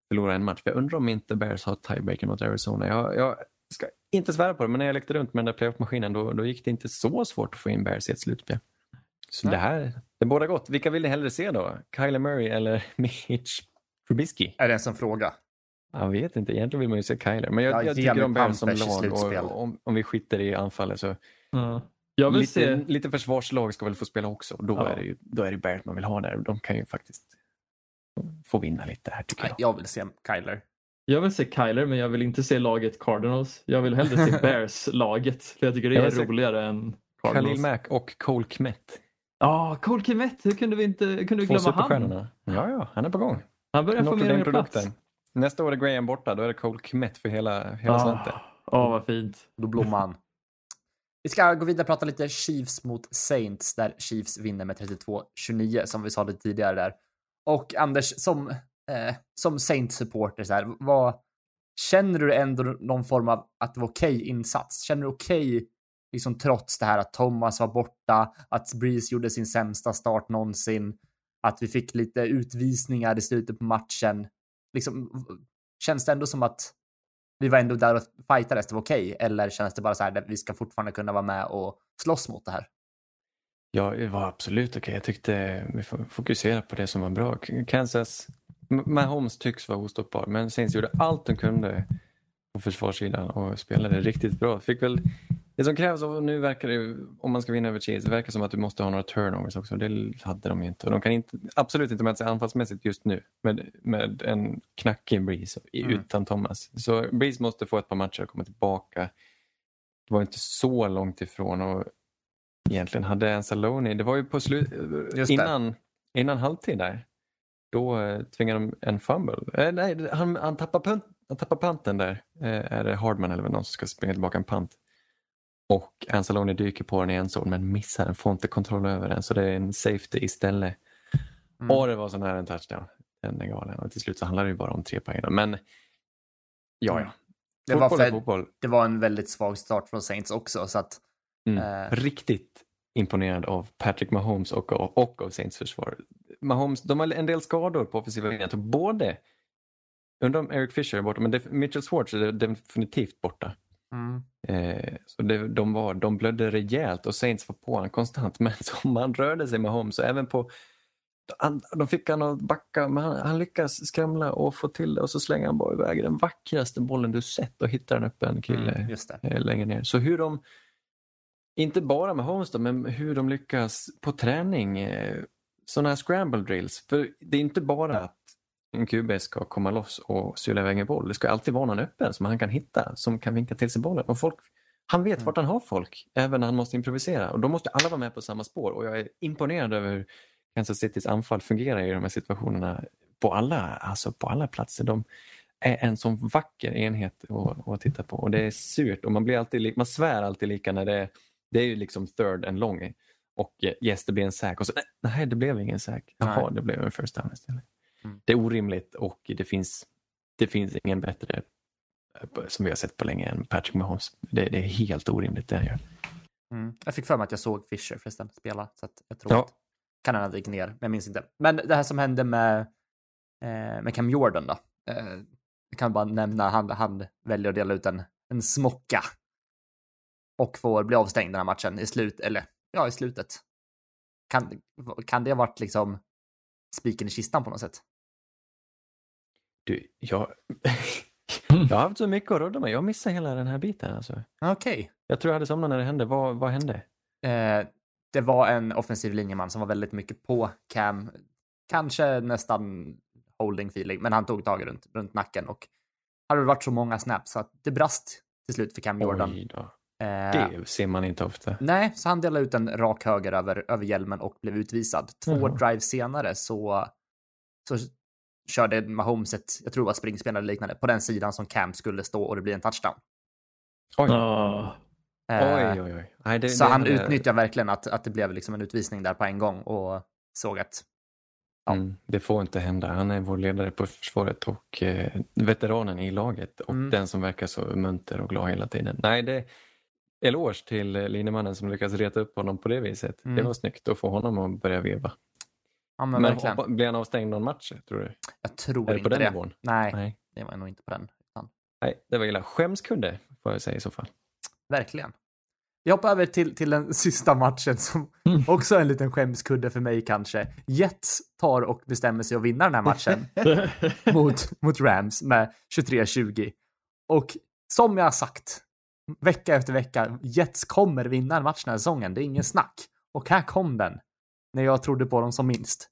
förlorar en match. För jag undrar om inte Bears har tiebreaker mot Arizona. Jag, jag ska inte svära på det, men när jag lekte runt med den där playoff-maskinen då, då gick det inte så svårt att få in Bears i ett slutspel. Så Nej. det här, det båda gott. Vilka vill ni hellre se då? Kyler Murray eller Mitch Trubisky? Är det ens en fråga? Jag vet inte, egentligen vill man ju se Kyler. Men jag, Ja, jag tycker om Bears som lag slutspel. och om, om vi skiter i anfallet så Ja. Jag vill lite, se... lite försvarslag ska väl få spela också. Då, Ja. är det ju, då är det Bears man vill ha där. De kan ju faktiskt få vinna lite här tycker jag. jag vill se Kyler. Jag vill se Kyler men jag vill inte se laget Cardinals. Jag vill hellre se Bears-laget. För jag tycker det Jag är roligare än Khalil Cardinals. Mack och Cole Kmet. Ja, Cole Kmet. Hur kunde vi inte kunde vi glömma han? Ja, ja, han är på gång. Han börjar få mer och mer plats. Nästa år är Graham borta, då är det Cole Kmet för hela, hela slanten. Ja, vad fint. Då blommar han. Vi ska gå vidare och prata lite Chiefs mot Saints där Chiefs vinner med 32-29 som vi sa lite tidigare där. Och Anders, som, eh, som Saints-supporter, så här, vad, känner du ändå någon form av att det var okej insats? Känner du okej, liksom trots det här att Thomas var borta, att Breeze gjorde sin sämsta start någonsin, att vi fick lite utvisningar i slutet på matchen? Liksom, känns det ändå som att vi var ändå där och fightades, det var okej? Eller känns det bara så här att vi ska fortfarande kunna vara med och slåss mot det här? Ja, det var absolut okej. Jag tyckte vi får fokusera på det som var bra. Kansas, Mahomes tycks vara ostoppbar, men Saints gjorde allt de kunde på försvarssidan och spelade riktigt bra. Fick väl det som krävs, och nu verkar det, om man ska vinna över Chiefs, det verkar som att du måste ha några turnovers också. Det hade de inte. Och de kan inte, absolut inte mäta sig anfallsmässigt just nu med, med en knackig Breeze Mm. utan Thomas. Så Breeze måste få ett par matcher och komma tillbaka. Det var inte så långt ifrån och egentligen hade Anzalone, det var ju på slut, innan, innan halvtid där, då eh, tvingade de en fumble. Eh, nej, han, han tappar punt, han tappar panten där. Eh, är det Hardman eller någon som ska springa tillbaka en pant? Och Anzalone dyker på den i en zon men missar den, får inte kontroll över den så det är en safety istället. Mm. Och det var så nära en touchdown. Den är galen. Och till slut så handlar det ju bara om tre poäng. Men Ja, ja. Det var, Fotboll för, fotboll. det var en väldigt svag start från Saints också, så att Mm. Eh. Riktigt imponerad av Patrick Mahomes och, av- och av Saints försvar. Mahomes, de har en del skador på offensiva linjen. Jag tror både, undrar om Eric Fisher är borta, men Mitchell Schwartz är definitivt borta. mm, Eh, så det, de, var, de blödde rejält och Saints var på honom konstant. Men som han rörde sig med Holmes och även på han, de fick han att backa, men han, han lyckas skramla och få till det och så slänger han bara iväg den vackraste bollen du sett och hittar en öppen kille mm, eh, längre ner. Så hur de, inte bara med Holmes då, men hur de lyckas på träning, eh, sådana här scramble drills. För det är inte bara att en QB ska komma loss och syla iväg en boll. Det ska alltid vara någon öppen som han kan hitta, som kan vinka till sig bollen. Och folk, han vet Mm. vart han har folk, även när han måste improvisera. Och då måste alla vara med på samma spår. Och jag är imponerad över hur Kansas Citys anfall fungerar i de här situationerna på alla, alltså på alla platser. De är en sån vacker enhet att, att titta på. Och det är surt och man, blir alltid, man svär alltid lika när det är, det är ju liksom third and long. Och eh, yes, det blir en sack. Och så nej, det blev ingen sack. Jaha, det blev en first down istället. Mm. Det är orimligt och det finns, det finns ingen bättre eh, som vi har sett på länge än Patrick Mahomes. Det, det är helt orimligt det han gör. Mm. Jag fick för mig att jag såg Fisher förresten spela, så att jag tror Ja. att kan han ha gick ner, men jag minns inte. Men det här som hände med, eh, med Cam Jordan då. Jag kan bara nämna, han, han väljer att dela ut en, en smocka. Och får bli avstängd den här matchen i slut, eller ja, i slutet. Kan, kan det ha varit liksom spiken i kistan på något sätt? Du, jag, jag har haft så mycket att rodda med. Jag missade hela den här biten. Alltså. Okej. Jag tror jag hade somnat när det hände. Vad, vad hände? Eh, det var en offensiv linjeman som var väldigt mycket på Cam. Kanske nästan holding feeling, men han tog tag runt, runt nacken och hade det varit så många snaps så att det brast till slut för Cam Jordan. Då. Eh, Det ser man inte ofta. nej, så han delade ut en rak höger över, över hjälmen och blev utvisad. Två Jaha. drives senare så, så körde Mahomes ett, jag tror det var springspel eller liknande, på den sidan som Cam skulle stå och det blir en touchdown. Oj, Ah. Eh, oj, oj. oj. Nej, det, så det han hade- utnyttjar verkligen att, att det blev liksom en utvisning där på en gång och såg att Ja. Mm, det får inte hända. Han är vår ledare på försvaret och eh, veteranen i laget och Mm. den som verkar så munter och glad hela tiden. Nej, det eloge till eh, linjemannen som lyckas reta upp honom på det viset. Det Mm. var snyggt att få honom att börja veva. Ja, men, Men, hoppa- blir han avstängd någon match, tror du? Jag tror det inte på den det. nivån? Nej, Nej. det var nog inte på den. Utan, Nej, det var illa. Skämskudde, får jag säga i så fall. verkligen. Vi hoppar över till, till den sista matchen som Mm. också är en liten skämskudde för mig kanske. Jets tar och bestämmer sig att vinna den här matchen mot, mot Rams med 23-20. Och som jag har sagt vecka efter vecka, Jets kommer vinna en match den här säsongen. Det är ingen snack. Och här kom den. När jag trodde på dem som minst.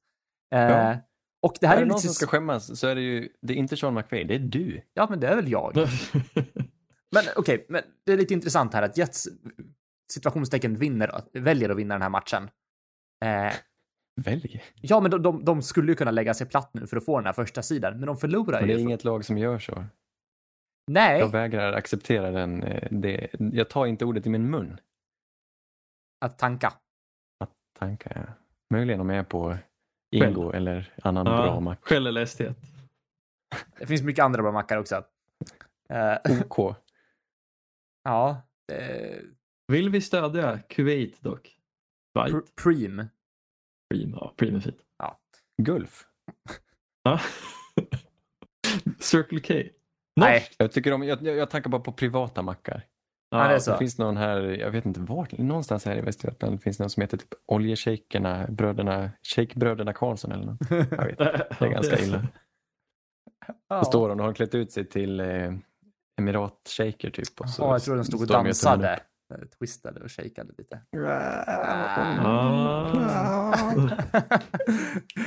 Eh, Ja. Och det här är är, det någon lite... som ska skämmas så är det ju, det är inte Sean McVay, det är du. Ja, men det är väl jag. Men okej, men det är lite intressant här att Jets situationstecken vinner, väljer att vinna den här matchen. Eh, Välj. ja, men de, de, de skulle ju kunna lägga sig platt nu för att få den här första sidan, men de förlorar Men det ju. är inget lag som gör så. Nej, Jag vägrar acceptera den. eh, Det, jag tar inte ordet i min mun. att tanka. Tankar jag. Möjligen om jag är på Ingo eller annan bra ja, mack. självlästhet. Det finns mycket andra bra mackar också. Eh, OK. ja, eh, Vill vi stödja Kuwait dock? Pr- Preem. Prim, ja, Prim är fint. Gulf. Ja. Circle K. Nej. Jag, tycker om, jag, jag, jag tankar bara på privata mackar. Ja, det är så. Det finns någon här, jag vet inte vart, någonstans här i Västergötland finns någon som heter typ Oljeshejkerna, bröderna, Shejkbröderna Karlsson eller något. Jag vet inte. Det är ganska illa. ja. Då står de och har klätt ut sig till eh, Emirat-shejker typ. Och så Ja, jag tror de stod och de dansade. Eh, Twistade och shakeade lite. Ah.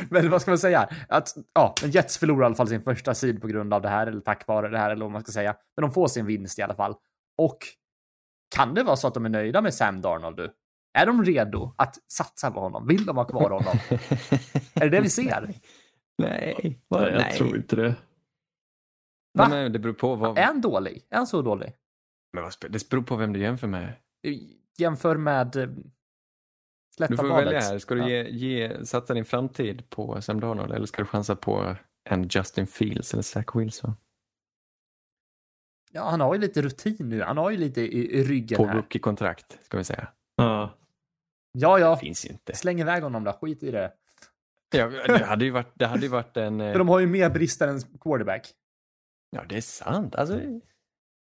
men vad ska man säga? Att, ja, Jets förlorar i alla fall sin första sid på grund av det här, eller tack vare det här, eller vad man ska säga. Men de får sin vinst i alla fall. Och kan det vara så att de är nöjda med Sam Darnold nu? Är de redo att satsa på honom? Vill de ha kvar honom? är det det vi ser? Nej. Nej, jag Nej. tror inte det. Va? Nej, men det beror på vad... Är han dålig? Är han så dålig? Men vad spe- det beror på vem du jämför med. Jämför med eh, Du släppa får valet. välja här. Ska du Ja. ge, ge, satsa din framtid på Sam Darnold eller ska du chansa på en Justin Fields eller Zach Wilson? Ja, han har ju lite rutin nu. Han har ju lite i, i ryggen På här. rookie-kontrakt, ska vi säga. Ja. Ja, ja. Finns inte. Släng iväg honom då. Skit i det. Ja, det hade ju varit, det hade ju varit en... För de har ju mer brister än quarterback. Ja, det är sant. Alltså,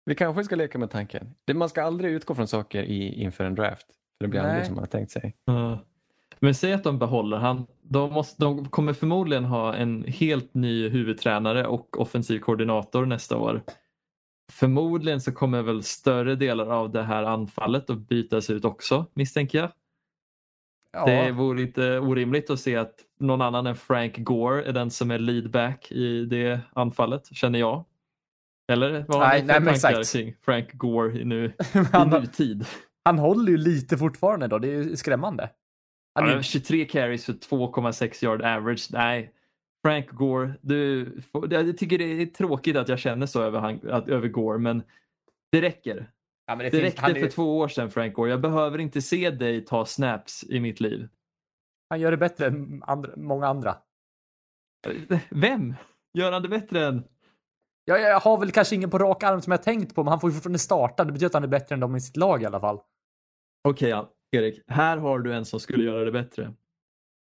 vi kanske ska leka med tanken. Man ska aldrig utgå från saker i, inför en draft. För det blir Nej. aldrig som man har tänkt sig. Ja. Men säg att de behåller han. De, måste, de kommer förmodligen ha en helt ny huvudtränare och offensiv koordinator nästa år. Förmodligen så kommer väl större delar av det här anfallet att bytas ut också misstänker jag. Ja, Det vore inte orimligt att se att någon annan än Frank Gore är den som är leadback i det anfallet, känner jag. Eller vad har Nej, ni nej, för men tankar exakt. kring Frank Gore i, nu, i han, nutid? han håller ju lite fortfarande då. Det är ju skrämmande. Han Ja, ju 23 carries för 2,6 yard average. Nej, Frank Gore, du, jag tycker det är tråkigt att jag känner så över, han, att, över Gore, men det räcker. Ja, men det, Det finns, räckte är, för två år sedan Frank Gore. Jag behöver inte se dig ta snaps i mitt liv. han gör det bättre än andra, många andra. Vem? Gör han det bättre än? Jag, jag har väl kanske ingen på rak arm som jag tänkt på, men han får ju fortfarande starta. Det betyder att han är bättre än dem i sitt lag i alla fall. Okej, ja, Erik. Här har du en som skulle göra det bättre.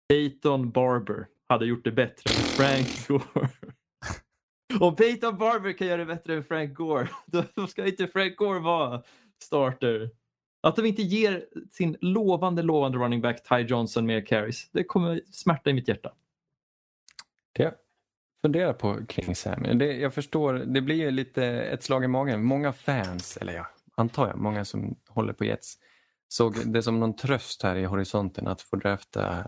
Peyton Barber hade gjort det bättre än Frank Gore. Om Peyton Barber kan göra det bättre än Frank Gore, då ska inte Frank Gore vara starter. Att de inte ger sin lovande, lovande running back Ty Johnson mer carries, det kommer smärta i mitt hjärta. Det jag funderar på kring Sam. Det, jag förstår, det blir ju lite ett slag i magen. Många fans, eller ja, antar jag, många som håller på Jets såg det som någon tröst här i horisonten att få drafta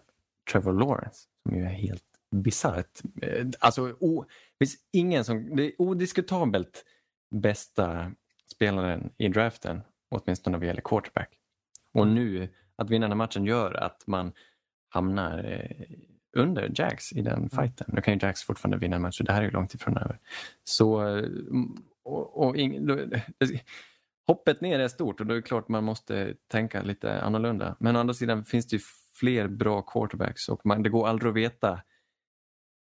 Trevor Lawrence som ju är helt bisarrt. Eh, alltså, o, det finns ingen som, det är odiskutabelt bästa spelaren i draften, åtminstone vad gäller quarterback. Och nu, att vinna den här matchen gör att man hamnar eh, under Jags i den fighten. Nu kan ju Jags fortfarande vinna en match, så det här är ju långt ifrån över. Så, eh, och, och ing, då, det, hoppet ner är stort och då är det klart man måste tänka lite annorlunda. Men å andra sidan finns det ju fler bra quarterbacks och man, det går aldrig att veta.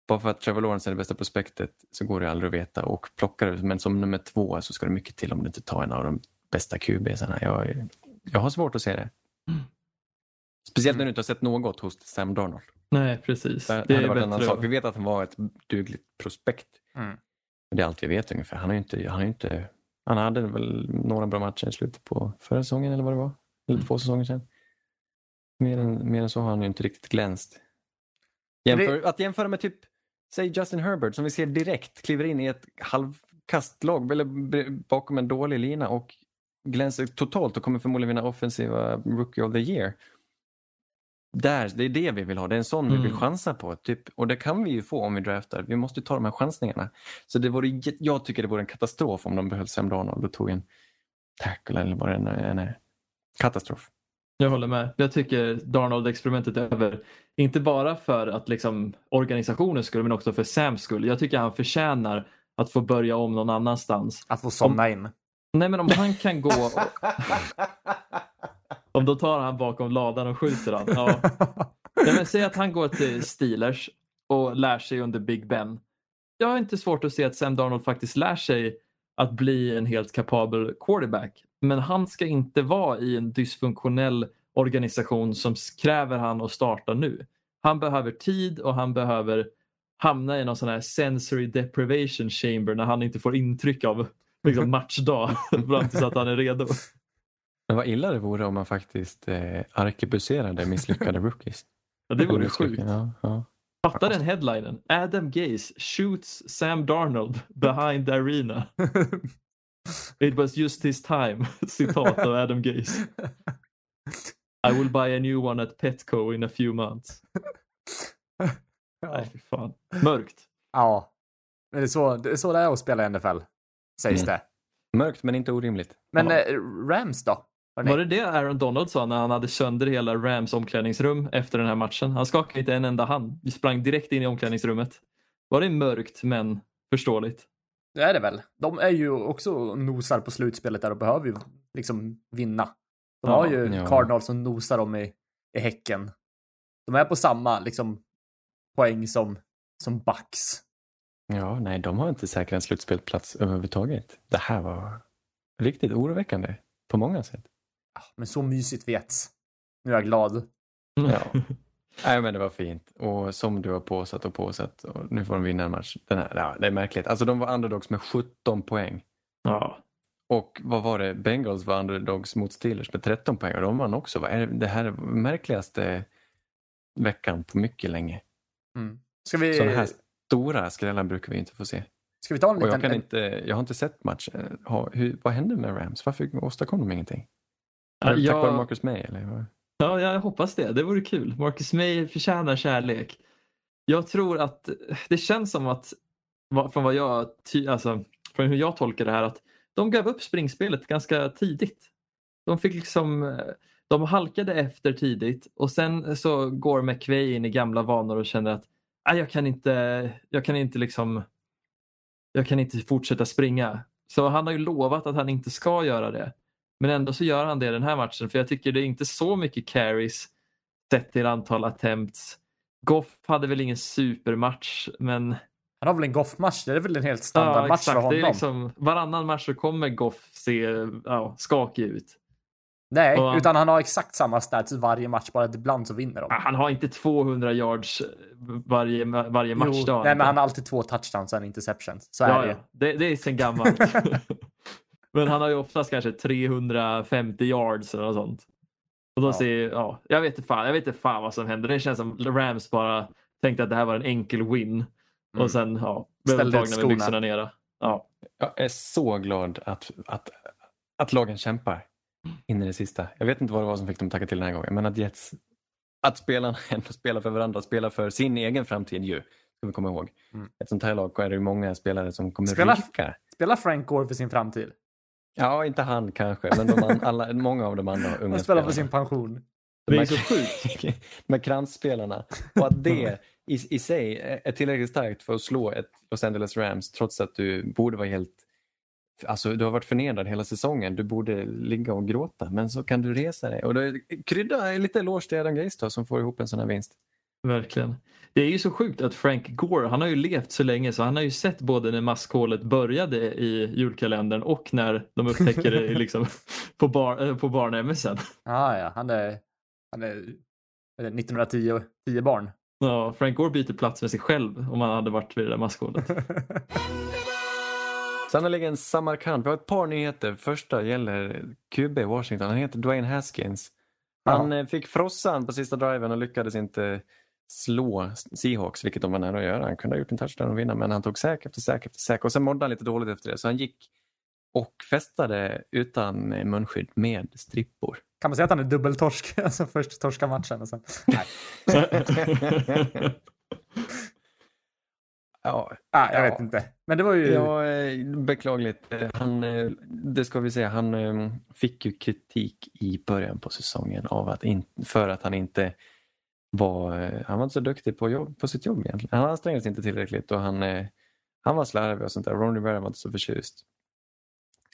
Bara för att Trevor Lawrence är det bästa prospektet så går det aldrig att veta och plockar du men som nummer två så ska det mycket till om du inte tar en av de bästa QBsarna. Jag, jag har svårt att se det. Speciellt när du inte har sett något hos Sam Darnold. Nej, precis. Det, Det hade är varit en annan bättre. sak. Vi vet att han var ett dugligt prospekt. Mm. Men Det är allt vi vet ungefär. Han, har ju inte, han, har ju inte, han hade väl några bra matcher i slutet på förra säsongen eller vad det var. Eller två säsonger sedan. Mer än, mer än så har han ju inte riktigt glänst. Jämför, Att jämföra med typ, säg Justin Herbert som vi ser direkt kliver in i ett halvkastlag eller bakom en dålig lina och glänser totalt och kommer förmodligen vinna offensiva Rookie of the Year. Där, det är det vi vill ha. Det är en sån vi vill Mm. chansa på. Typ. Och det kan vi ju få om vi draftar. Vi måste ta de här chansningarna. Så det vore, jag tycker det vore en katastrof om de behöll Sam Darnold och tog en tackle eller vad det än är. Katastrof. Jag håller med. Jag tycker Darnold-experimentet är över. Inte bara för att liksom organisationens skull men också för Sams skull. Jag tycker han förtjänar att få börja om någon annanstans. Att få somna in. Nej men om han kan gå, om då tar han bakom ladan och skjuter han. Ja. Nej, men säg att han går till Steelers och lär sig under Big Ben. Jag har inte svårt att se att Sam Darnold faktiskt lär sig att bli en helt kapabel quarterback. Men han ska inte vara i en dysfunktionell organisation som kräver han att starta nu. Han behöver tid och han behöver hamna i någon sån här sensory deprivation chamber när han inte får intryck av liksom, matchdag fram tills att han är redo. Men vad illa det vore om man faktiskt eh, arkebuserade misslyckade rookies. Ja, det vore sjukt. Ja, ja. Fatta den headlinen. Adam Gaze shoots Sam Darnold behind the arena. It was just his time. Citat av Adam Gaze. I will buy a new one at Petco in a few months. Nej, fy fan. Mörkt. Ja. Men det är, så, det är så det är att spela i NFL. Sägs Mm. det. Mörkt men inte orimligt. Men Ja. eh, Rams då? Var det det Aaron Donald sa när han hade sönder hela Rams omklädningsrum efter den här matchen? Han skakade inte en enda hand. Vi sprang direkt in i omklädningsrummet. Var det mörkt men förståeligt? Det är det väl. De är ju också nosar på slutspelet där och behöver ju liksom vinna. De Ja, har ju ja. Cardinals som nosar dem i, i häcken. De är på samma liksom poäng som, som Bucks. Ja, nej, de har inte säkrat en slutspelsplats överhuvudtaget. Det här var riktigt oroväckande på många sätt. Ah, Men så mysigt vet. Nu är jag glad. Ja. Nej, men det var fint. Och som du har påsatt och påsatt och nu får de vinna en match. Den här, ja, det är märkligt. Alltså de var underdogs med 17 poäng. ja. Och vad var det? Bengals var underdogs mot Steelers med 13 poäng och de vann också. Vad är det, här är märkligaste veckan på mycket länge. Mm. Ska, vi, Sådana här stora skrällar brukar vi inte få se. ska vi ta en Och jag, liten... kan en- inte, jag har inte sett matchen. Vad hände med Rams? Varför åstadkom de ingenting? Ja, Tack jag- vare Marcus May? Eller? vad? Ja, jag hoppas det. Det vore kul. Marcus May förtjänar kärlek. Jag tror att det känns som att från vad jag alltså, från hur jag tolkar det här att de gav upp springspelet ganska tidigt. De fick liksom de halkade efter tidigt och sen så går McVay in i gamla vanor och känner att "Nej, jag kan inte, jag kan inte liksom jag kan inte fortsätta springa. Så han har ju lovat att han inte ska göra det. Men ändå så gör han det den här matchen för jag tycker det är inte så mycket carries sett till antal attempts. Goff hade väl ingen supermatch men Han har väl en Goff-match? Det är väl en helt standardmatch för honom? Det är liksom, varannan match så kommer Goff se ja, skakig ut. Nej, Och- utan han har exakt samma stats varje match, bara att ibland så vinner de. Ah, Han har inte 200 yards varje, varje match. Jo, det nej, men han har alltid två touchdowns och en interception. Så är ja, det ja. ju. det. Det är sen gammalt. men han har ju oftast kanske 350 yards eller något sånt. Och då Ja. ser, ja, jag vet inte fan, jag vet inte fan vad som händer. Det känns som Rams bara tänkte att det här var en enkel win. Mm. Och sen ja, blev de tagna med byxorna nere. Ja. Jag är så glad att, att, att lagen kämpar in i det sista. Jag vet inte vad det var som fick dem tacka till den här gången, men att Jets, att spelarna ändå spelar för varandra, spelar för sin egen framtid ju, ska vi komma ihåg. Mm. Ett sånt här lag är det många spelare som kommer Spelar- ryka. Spelar Frank Gore för sin framtid? Ja, inte han kanske, men de an, alla, många av de andra unga Han spelar för sin pension. De Det är här- så sjukt. med kransspelarna. Och att det i, i sig är tillräckligt starkt för att slå ett Los Angeles Rams trots att du borde vara helt... Alltså du har varit förnedrad hela säsongen. Du borde ligga och gråta men så kan du resa dig. Och då krydda är lite eloge till Adam Gaze då, som får ihop en sån här vinst. Verkligen. Det är ju så sjukt att Frank Gore, han har ju levt så länge så han har ju sett både när maskhålet började i julkalendern och när de upptäcker det liksom på, bar, eh, på barn-MSen. Ah, ja, han är, han är, är det 1910 10 barn. Ja, Frank Gore byter plats med sig själv om han hade varit vid det där maskhålet. Sannerligen Samarkand. Vi har ett par nyheter. Första gäller QB Washington. Han heter Dwayne Haskins. Han eh, fick frossan på sista driven och lyckades inte slå Seahawks, vilket de var nära att göra. Han kunde ha gjort en touchdown och vinna, men han tog säk efter säk efter säk. Och sen mådde han lite dåligt efter det, så han gick och festade utan munskydd med strippor. Kan man säga att han är dubbeltorsk? Alltså först torska matchen och sen... Nej, Ja, ah, jag Ja. vet inte. Men det var ju... ja eh, beklagligt. Eh, Han, eh, det ska vi säga, han fick ju kritik i början på säsongen av att in, för att han inte var, eh, han var inte så duktig på, jobb, på sitt jobb egentligen. Han ansträngde sig inte tillräckligt och han, eh, han var slarvig och sånt där. Ron Rivera var inte så förtjust.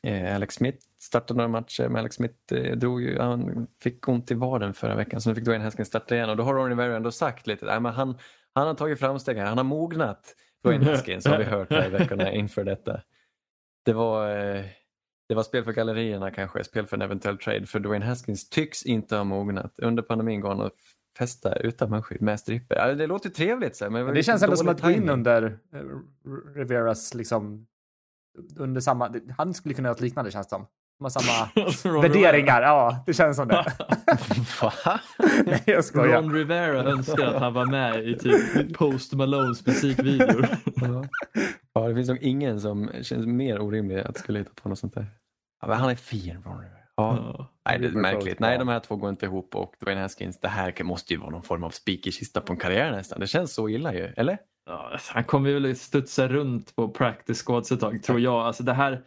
Eh, Alex Smith startade några matcher, men Alex Smith drog ju, han fick ont i vaden förra veckan så nu fick Dwayne Haskins starta igen och då har Ron Rivera ändå sagt lite, nej, men han, han har tagit framsteg här, han har mognat. Dwayne Haskins har vi hört här i veckorna inför detta. Det var, det var spel för gallerierna kanske, spel för en eventuell trade för Dwayne Haskins tycks inte ha mognat. Under pandemin går han och festar utan munskydd med stripper. Ja, det låter trevligt så, men Men det känns ändå som att gå in under eh, Riveras liksom... Under samma... Han skulle kunna göra ett liknande känns det som. De har samma Alltså, Ron värderingar. Ja, det känns som det. Va? Nej, jag skojar. Ron Rivera önskar att han var med i typ Post Malones musikvideor. Ja, det finns nog ingen som känns mer orimlig att skulle hitta på något sånt där. Ja, men han är fin, Ron Rivera. Ja. Ja. Nej, det är märkligt. Nej, de här två går inte ihop och Dwayne Haskins, det här måste ju vara någon form av spik i kista på en karriär nästan. Det känns så illa ju, eller? Ja, alltså, han kommer väl studsa runt på practice squads ett tag tror jag. Alltså det här,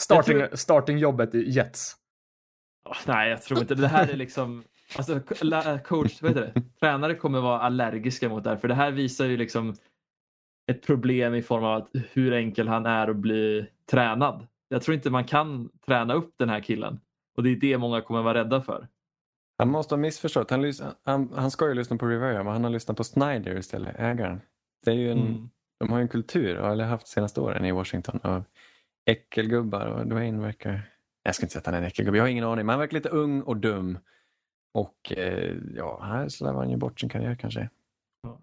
Starting, Jag startingjobbet i Jets. Åh, nej jag tror inte det. här är liksom, alltså coach, vad heter det? Tränare kommer vara allergiska mot det här för det här visar ju liksom ett problem i form av att hur enkel han är att bli tränad. Jag tror inte man kan träna upp den här killen och det är det många kommer vara rädda för. Han måste ha missförstått. Han, han, han ska ju lyssna på Rivera, men han har lyssnat på Snyder istället, ägaren. Det är ju en, Mm. De har ju en kultur, eller haft de senaste åren i Washington, av äckelgubbar och Dwayne verkar... Jag ska inte säga att han är en äckelgubbe, jag har ingen aning, men han verkar lite ung och dum. Och eh, ja, här slarvar han ju bort sin karriär kanske.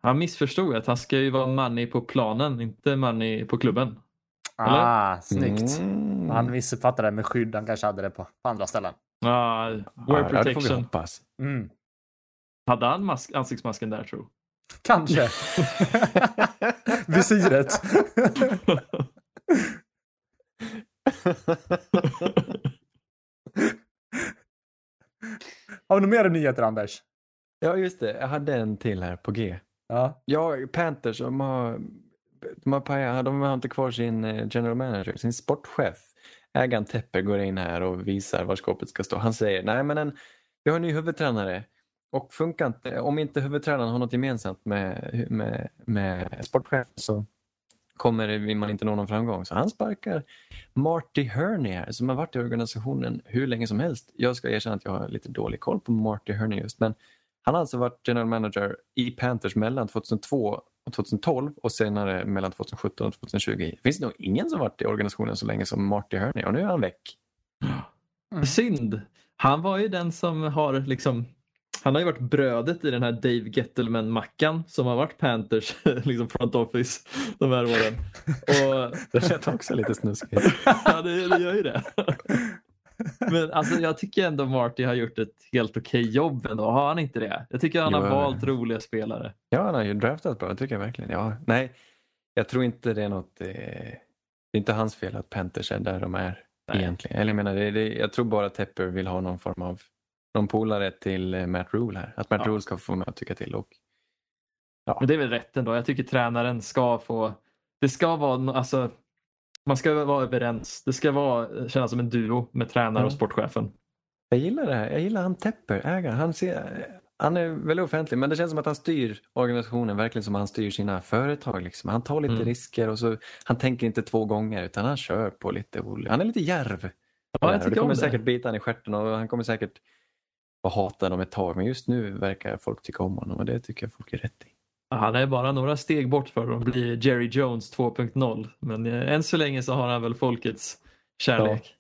Han missförstod att han ska ju vara money på planen, inte money på klubben. Ah, snyggt. Mm. Han missuppfattade det med skydd. Han kanske hade det på, på andra ställen. Ah, wear det får vi protection. hoppas. Mm. Hade han mask, ansiktsmasken där tro? Kanske. Visiret. Har vi några mer nyheter, Anders? ja, just det. Jag hade en till här på G. Ja. Ja, Panthers, de har, de har, de har inte kvar sin eh, general manager, sin sportchef. Ägaren Tepper går in här och visar var skåpet ska stå. Han säger, nej men en, vi har en ny huvudtränare och funkar inte, om inte huvudtränaren har något gemensamt med, med, med sportchefen så kommer man inte nå någon framgång. Så han sparkar Marty Herney här som har varit i organisationen hur länge som helst. Jag ska erkänna att jag har lite dålig koll på Marty Herney just men han har alltså varit general manager i Panthers mellan 2002 2012 och senare mellan 2017 och 2020. Det finns nog ingen som varit i organisationen så länge som Marty Herney och nu är han väck. Mm. Synd. Han var ju den som har liksom han har ju varit brödet i den här Dave Gettleman-mackan som har varit Panthers liksom front office de här åren. Och, Det lät också lite snuskigt. ja, det, det gör ju det. Men alltså, jag tycker ändå Marty har gjort ett helt okej jobb ändå. Har han inte det? Jag tycker han har Jo. valt roliga spelare. Ja, han har ju draftat bra, det tycker jag verkligen. Ja, nej, jag tror inte det är något... Eh, det är inte hans fel att Panthers är där de är Nej. egentligen. Eller jag menar, det, det, jag tror bara Tepper vill ha någon form av någon polare till eh, Matt Rule här. Att Matt Ja. Rule ska få med att tycka till. Och, Men det är väl rätt ändå. Jag tycker tränaren ska få... Det ska vara... Alltså, man ska vara överens. Det ska vara, kännas som en duo med tränare och sportchefen. jag gillar det här. Jag gillar han Tepper, ägaren. Han, ser, han är väldigt offentlig men det känns som att han styr organisationen verkligen som han styr sina företag. Liksom. Han tar lite Mm. risker och så, han tänker inte två gånger utan han kör på lite olika. Han är lite djärv. Ja, jag det kommer om det. säkert bita han i stjärten och han kommer säkert att hata dem ett tag. Men just nu verkar folk tycka om honom och det tycker jag folk är rätt i. Han är bara några steg bort för att bli Jerry Jones 2.0. Men eh, än så länge så har han väl folkets kärlek.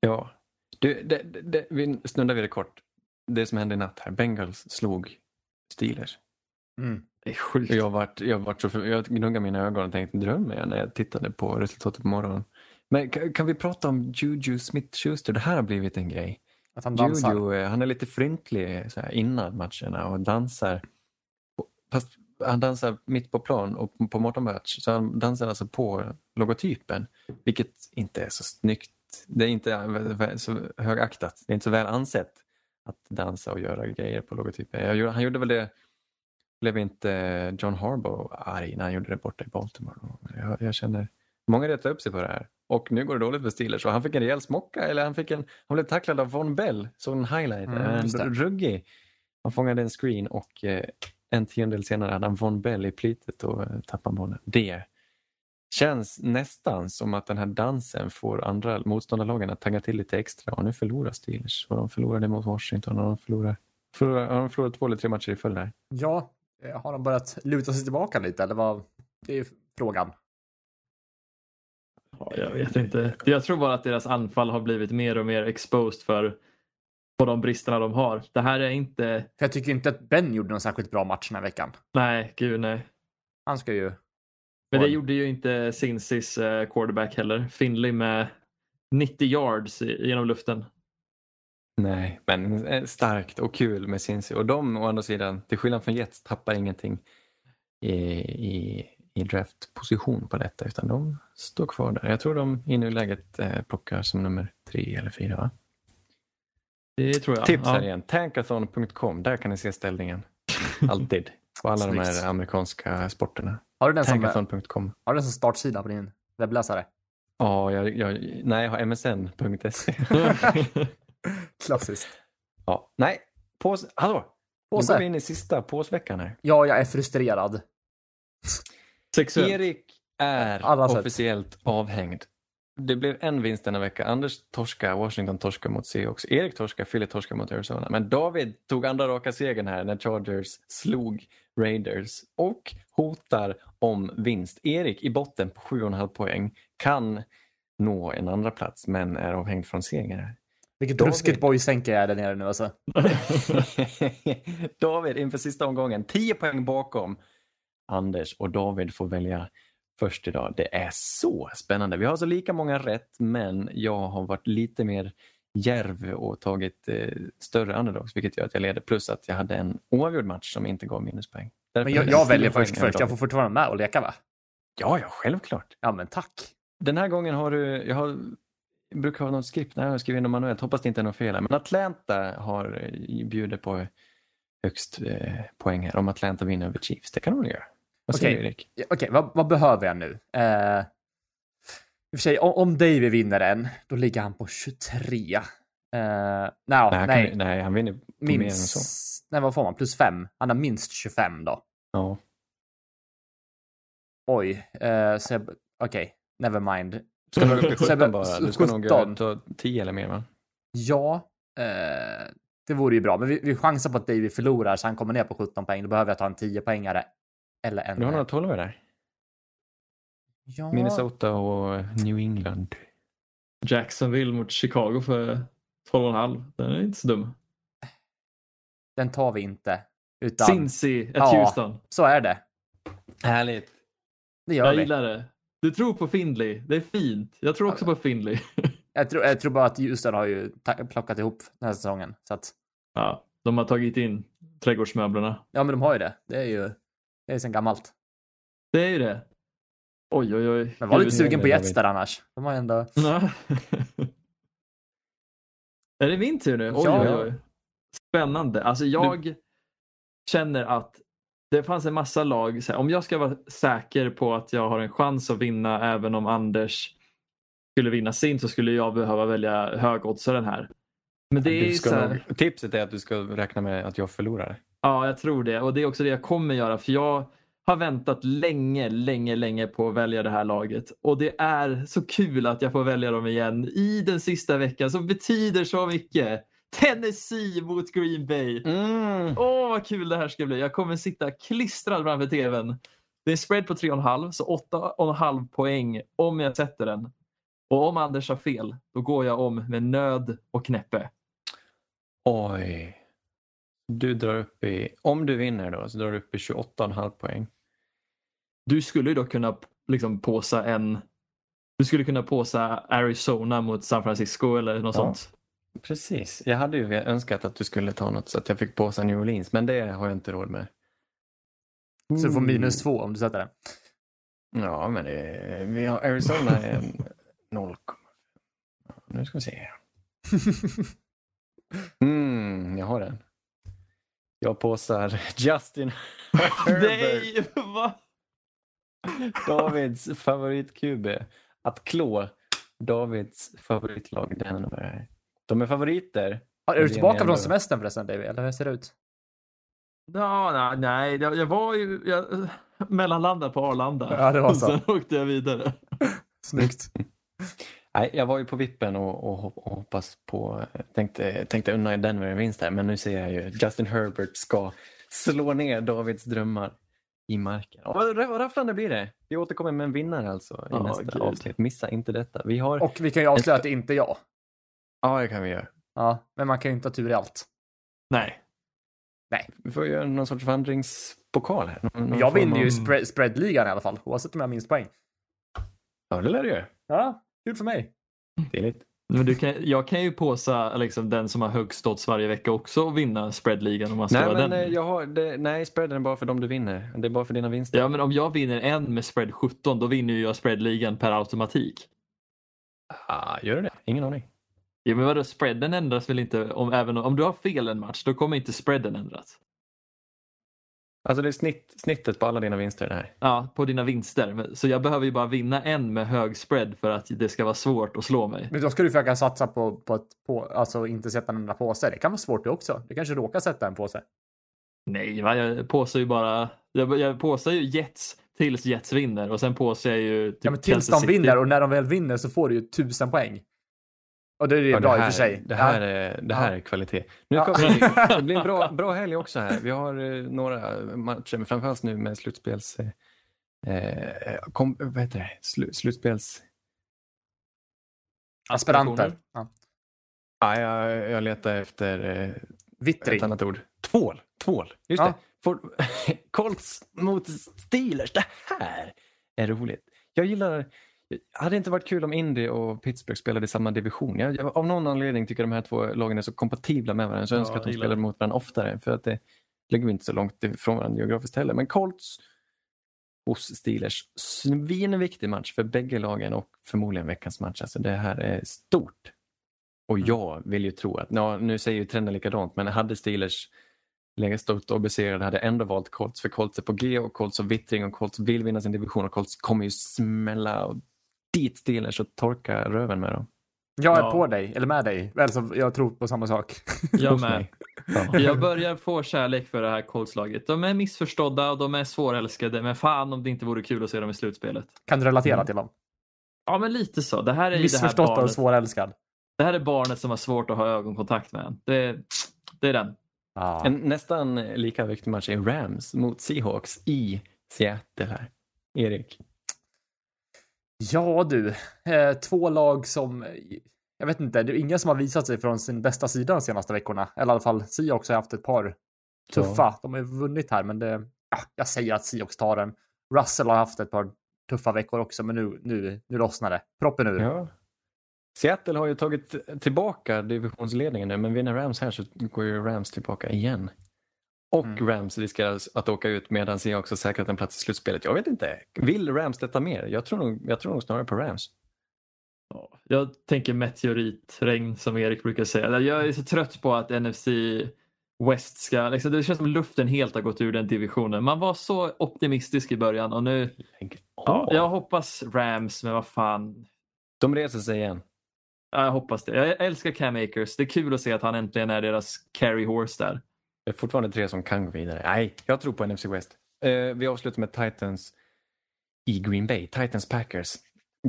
Ja. Du, det, det, vi snuddar vid det kort. Det som hände i natt här. Bengals slog Steelers. Mm. Det är sjukt. Och jag, vart, jag, vart så för, jag gnuggade mina ögon och tänkte drömmer jag när jag tittade på resultatet på morgonen. Men kan, kan vi prata om Juju Smith-Schuster? Det här har blivit en grej. Att han dansar. Juju, eh, han är lite fryntlig så här, innan matcherna och dansar. Fast han dansar mitt på plan och på morgonmatch så han dansar alltså på logotypen. Vilket inte är så snyggt. Det är inte vä- så högaktat. Det är inte så väl ansett att dansa och göra grejer på logotypen. Gjorde- han gjorde väl det blev inte John Harbaugh arg när han gjorde det borta i Baltimore? Jag, jag känner, många retar upp sig på det här. Och nu går det dåligt för Steelers och han fick en rejäl smocka, eller han, fick en, han blev tacklad av Von Bell, såg en highlight, Mm, en ruggig. Han fångade en screen och eh, en tiondel senare hade han Von Bell i plitet och eh, tappade bollen. Det känns nästan som att den här dansen får andra motståndarlagen att tagga till lite extra och nu förlorar Steelers och de förlorade mot Washington och de förlorar, förlorar, har de förlorat två eller tre matcher i följd här. Ja, eh, har de börjat luta sig tillbaka lite eller vad? Det är frågan. Ja, jag vet inte. Jag tror bara att deras anfall har blivit mer och mer exposed för på de bristerna de har. Det här är inte... För jag tycker inte att Ben gjorde någon särskilt bra match den här veckan. Nej, gud nej. Han ska ju... Men det gjorde ju inte Cincy's eh, quarterback heller. Finley med 90 yards genom luften. Nej, men eh, starkt och kul med Cincy. Och de å andra sidan, till skillnad från Jets, tappar ingenting i, i, i draftposition på detta utan de står kvar där. Jag tror de i nuläget eh, plockar som nummer tre eller fyra. Va? Det tror jag. Tips här ja. igen, tankathon.com, där kan ni se ställningen. Alltid. På alla de här amerikanska sporterna. Har du den som, har Tankathon.com. du den som startsida på din webbläsare? Ja, jag, jag, nej, jag har msn.se. Klassiskt. ja, nej, pås, hallå! Nu Påse. går vi in i sista påsveckan här. Ja, jag är frustrerad. Sexuellt. Erik är officiellt avhängd. Det blev en vinst denna vecka. Anders torska, Washington torska mot Seahawks. Erik torska, Philly torska mot Arizona. Men David tog andra raka segern här när Chargers slog Raiders och hotar om vinst. Erik i botten på 7,5 poäng kan nå en andra plats men är avhängd från seger. här. Vilket David. ruskigt boysänke jag är där nere nu alltså. David inför sista omgången, 10 poäng bakom Anders och David får välja först idag. Det är så spännande. Vi har så lika många rätt men jag har varit lite mer järv och tagit eh, större underdogs vilket gör att jag leder plus att jag hade en oavgjord match som inte gav minuspoäng. Därför Men jag, jag 10 väljer först först. Jag får fortfarande vara med och leka va? Ja, ja, självklart. Ja men tack. Den här gången har du, jag har, jag brukar ha något skript, nej jag skriver in det manuellt, hoppas det inte är något fel här. Men Atlanta har eh, bjuder på högst eh, poäng här om Atlanta vinner över Chiefs. Det kan de göra? Vad säger Okej. du Erik? Okej, vad, vad behöver jag nu? Eh, I och för sig, om, om Davy vinner en, då ligger han på 23. Eh, no, Nej, nej, han kan- nej, han vinner på mer än så. minst... Nej, vad får man? Plus 5? Han har minst 25 då. Ja. Oj, eh, jag- okej, never mind. Ska du upp i Sebbe, 17 bara? Du ska nog 17. ta 10 eller mer va? Ja, eh, det vore ju bra. Men vi, vi chansar på att Davy förlorar så han kommer ner på 17 poäng. Då behöver jag ta en 10 poängare Eller en... Du har några 12 där? ja, Minnesota och New England. Jacksonville mot Chicago för 12,5. Den är inte så dum. Den tar vi inte. Utan, Cincy, ett Ja. Houston. så är det. Härligt. Det gör Jag vi. gillar det. Du tror på Findley. Det är fint. Jag tror också på Findley. Jag tror, jag tror bara att Houston har ju plockat ihop den här säsongen. Så att, ja, de har tagit in trädgårdsmöblerna. ja, men de har ju det. Det är ju det är sen gammalt. Det är ju det. Oj, oj, oj. Men var lite sugen på. Jets där annars. De har ju ändå... Är det min tur nu? Oj, Ja. oj, oj. Spännande. Alltså jag känner att det fanns en massa lag. så här, Om jag ska vara säker på att jag har en chans att vinna även om Anders skulle vinna sin så skulle jag behöva välja högoddsaren här. Men det är Du ju ska så här, tipset är att du ska räkna med att jag förlorar. Ja, jag tror det. Och det är också det jag kommer göra. För jag har väntat länge, länge, länge på att välja det här laget. Och det är så kul att jag får välja dem igen i den sista veckan som betyder så mycket. Tennessee mot Green Bay. Mm. Åh, vad kul det här ska bli. Jag kommer sitta klistrad framför tvn. Det är en spread på 3,5 så 8,5 poäng om jag sätter den. Och om Anders har fel, då går jag om med nöd och knäppe. Oj. Du drar upp i, om du vinner då, så drar du upp i 28,5 poäng. Du skulle ju då kunna liksom påsa en du skulle kunna påsa Arizona mot San Francisco eller något Ja. sånt. Precis. Jag hade ju önskat att du skulle ta något så att jag fick påsa New Orleans, men det har jag inte råd med. Så du får Mm. minus två om du sätter den. Ja, men det, vi har Arizona är en 0, ja, Nu ska vi se. Mm, jag har den. Jag påsar Justin Herbert. Davids favorit-QB. Att klå Davids favoritlag. Här. De är favoriter. Ja, Är du tillbaka från semestern förresten David? Eller hur ser det ut? Ja, nej, nej, jag, jag var ju jag mellanlandade på Arlanda. Ja, det var så. Sen åkte jag vidare. Snyggt. Nej, jag var ju på vippen och, och, hop- och hoppas på, tänkte, tänkte unna Denver en vinst här, men nu ser jag ju Justin Herbert ska slå ner Davids drömmar i marken. Och vad vad rafflande blir det. Vi återkommer med en vinnare alltså i Ja, nästa gud. avsnitt. Missa inte detta. Vi har... Och vi kan ju avslöja att det inte är jag. Ja, det kan vi göra. Ja, men man kan ju inte ha tur i allt. Nej. Vi får göra någon sorts vandringspokal här. Någon, någon Jag vinner ju av- spread, spreadligan i alla fall, oavsett om jag har minst poäng. Ja, det lär du göra. Ja, kul för mig. Stiligt. Men du kan, jag kan ju påsa liksom, den som har högst odds varje vecka också och vinna spreadligan om man ska Nej, men den. eh, jag har, det, nej, spreaden är bara för dem du vinner. Det är bara för dina vinster. Ja, men om jag vinner en med spread 17 då vinner ju jag spreadligan per automatik. Ah, gör du det? Ingen aning. Ja, men vadå, spreaden ändras väl inte om, även om, om du har fel en match, då kommer inte spreaden ändras. Alltså det är snitt, snittet på alla dina vinster det här. Ja, på dina vinster. Så jag behöver ju bara vinna en med hög spread för att det ska vara svårt att slå mig. Men då ska du försöka satsa på, på att på, alltså inte sätta en enda påse. Det kan vara svårt det också. Du kanske råkar sätta en påse. Nej, va? jag påsar ju bara... Jag, jag påsar ju Jets tills Jets vinner och sen på sig är ju typ Ja, men tills Kansas de vinner och när de väl vinner så får du ju tusen poäng. Och det är ju Ja, bra det i och här, för sig. Det här, ja. är, det här Ja. är kvalitet. Nu Ja. kommer vi, det blir en bra, bra helg också här. Vi har eh, några matcher, men framförallt nu med slutspels... Eh, eh, kom, vad heter det? Slu, slutspels... Aspiranter. Ja. Ja, jag, jag letar efter eh, Vittring. ett annat ord. Tvål. Tvål. Just Ja. det. For, Colts mot Steelers. Det här är roligt. Jag gillar... Hade det inte varit kul om Indy och Pittsburgh spelade i samma division? Jag, jag, av någon anledning tycker jag de här två lagen är så kompatibla med varandra så jag Ja, önskar att de spelade mot varandra oftare för att det ligger inte så långt ifrån varandra geografiskt heller. Men Colts hos Steelers, svinviktig match för bägge lagen och förmodligen veckans match. Alltså det här är stort. Och Mm. jag vill ju tro att, ja, nu säger ju trenden likadant, men hade Steelers legat stort och besegrade hade ändå valt Colts för Colts är på G och Colts har vittring och Colts vill vinna sin division och Colts kommer ju smälla och dit Steelers och torka röven med dem. Jag är Ja. på dig, eller med dig. Alltså, jag tror på samma sak. Jag med. Ja. Jag börjar få kärlek för det här Colts-laget. De är missförstådda och de är svårälskade, men fan om det inte vore kul att se dem i slutspelet. Kan du relatera Mm. till dem? Ja, men lite så. Det här är ju det här, Missförstått och svårälskad. det här är barnet som har svårt att ha ögonkontakt med en. Det, det är den. Ja. En nästan lika viktig match är Rams mot Seahawks i Seattle här. Erik. Ja du, eh, två lag som, jag vet inte, det är ingen som har visat sig från sin bästa sida de senaste veckorna. Eller i alla fall Seahawks har haft ett par tuffa. De har ju vunnit här, men det, ja, jag säger att Seahawks tar den. Russell har haft ett par tuffa veckor också, men nu, nu, nu lossnar det. Proppen ur. Ja. Seattle har ju tagit tillbaka divisionsledningen nu, men vinner Rams här så går ju Rams tillbaka igen. Och Mm. Rams riskerar att åka ut medan Seahawks har säkrat en plats i slutspelet. Jag vet inte. Vill Rams detta mer? Jag tror nog, jag tror nog snarare på Rams. Ja, Jag tänker meteoritregn som Erik brukar säga. Jag är så trött på att NFC West ska... Liksom, det känns som luften helt har gått ur den divisionen. Man var så optimistisk i början och nu... Ja, jag hoppas Rams, men vad fan. De reser sig igen. Ja, jag hoppas det. Jag älskar Cam Akers. Det är kul att se att han äntligen är deras carry horse där. Det är fortfarande tre som kan gå vidare. Nej, jag tror på NFC West. Eh, vi avslutar med Titans i Green Bay. Titans Packers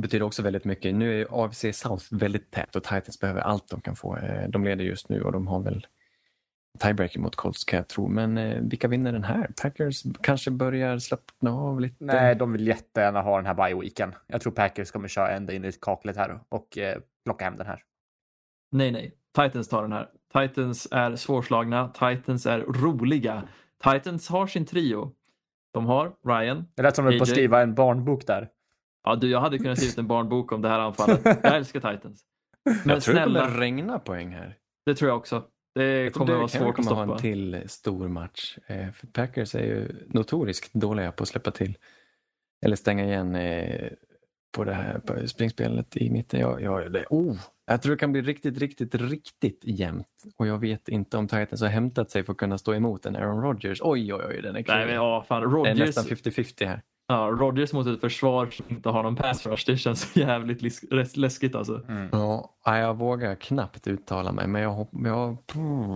betyder också väldigt mycket. Nu är AFC South väldigt tät och Titans behöver allt de kan få. Eh, de leder just nu och de har väl tiebreaker mot Colts kan jag tro. Men eh, vilka vinner den här? Packers kanske börjar slappna av lite. Nej, de vill jättegärna ha den här bye-weeken. Jag tror Packers kommer köra ända in i kaklet här och eh, plocka hem den här. Nej, nej. Titans tar den här. Titans är svårslagna. Titans är roliga. Titans har sin trio. De har Ryan. Det lät som att du på att skriva en barnbok där. Ja, du, jag hade kunnat skriva en barnbok om det här anfallet. Jag älskar Titans. Men jag tror det snälla, kommer regna poäng här. det tror jag också. Det kommer det vara svårt att komma ha en stoppa. till stor match. Eh, för Packers är ju notoriskt dåliga på att släppa till eller stänga igen eh, på det här på springspelet i mitten. Jag, jag, det, oh, jag tror det kan bli riktigt, riktigt, riktigt jämnt. Och jag vet inte om Titans har hämtat sig för att kunna stå emot en Aaron Rodgers. Oj, oj, oj, den är kul. Nej, men ja, fan. det är Rodgers, nästan 50-50 här. ja, Rodgers mot ett försvar som inte har någon pass rush. Det känns jävligt läskigt alltså. Ja, nej, jag vågar knappt uttala mig, men jag, hopp, jag,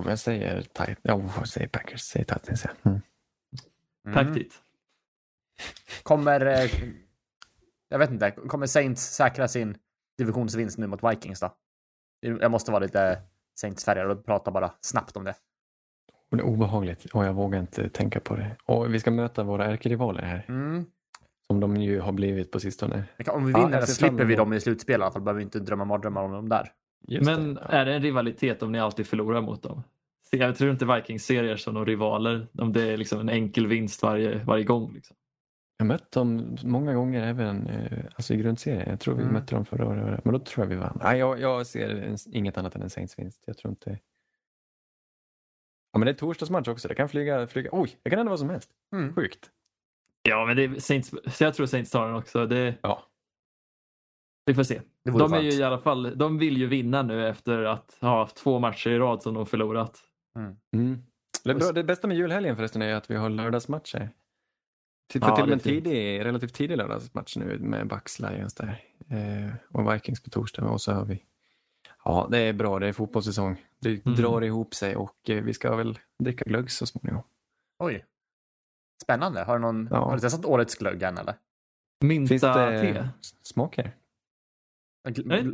jag säger. Ja, jag säger Packers, säger Titans. ja. Mm. Mm. Taktigt. Kommer, eh, jag vet inte, kommer Saints säkra sin divisionsvinst nu mot Vikings då? Jag måste vara lite Saints-färgad och prata bara snabbt om det. Och det är obehagligt och jag vågar inte tänka på det. Och vi ska möta våra ärkerivaler här, Mm. som de ju har blivit på sistone. Om vi Ja, vinner jag ser slipper vi dem i slutspel i alla fall. Behöver vi inte drömma mardrömmar om dem där. Just Men det. är det en rivalitet om ni alltid förlorar mot dem? Jag tror inte Vikings ser er som några rivaler. Om det är liksom en enkel vinst varje, varje gång. Liksom. Jag har mött dem många gånger även eh, alltså i grundserien. Jag tror vi Mm. mötte dem förra året, men då tror jag vi vann. Nej, jag, jag ser en, inget annat än en Saints-vinst. Jag tror inte... Ja, men det är torsdagsmatch också. Det kan flyga, flyga. Oj, det kan hända vad som helst. Mm. Sjukt. Ja, men det är Saints, så jag tror Saints tar den också. Det, Ja. vi får se. De, är ju i alla fall, de vill ju vinna nu efter att ha haft två matcher i rad som de förlorat. Mm. Det, bra, det bästa med julhelgen förresten är att vi har lördagsmatcher. Till, för Ja, till och med tidig, relativt tidig lördagsmatch nu med Bucks Lions där. Eh, och Vikings på torsdag och så har vi Ja, det är bra. Det är fotbollssäsong. Det Mm. drar ihop sig och eh, vi ska väl dricka glögg så småningom. Oj. Spännande. Har du, någon, Ja. har du testat årets glögg än eller? Minta Finns det te. smaker?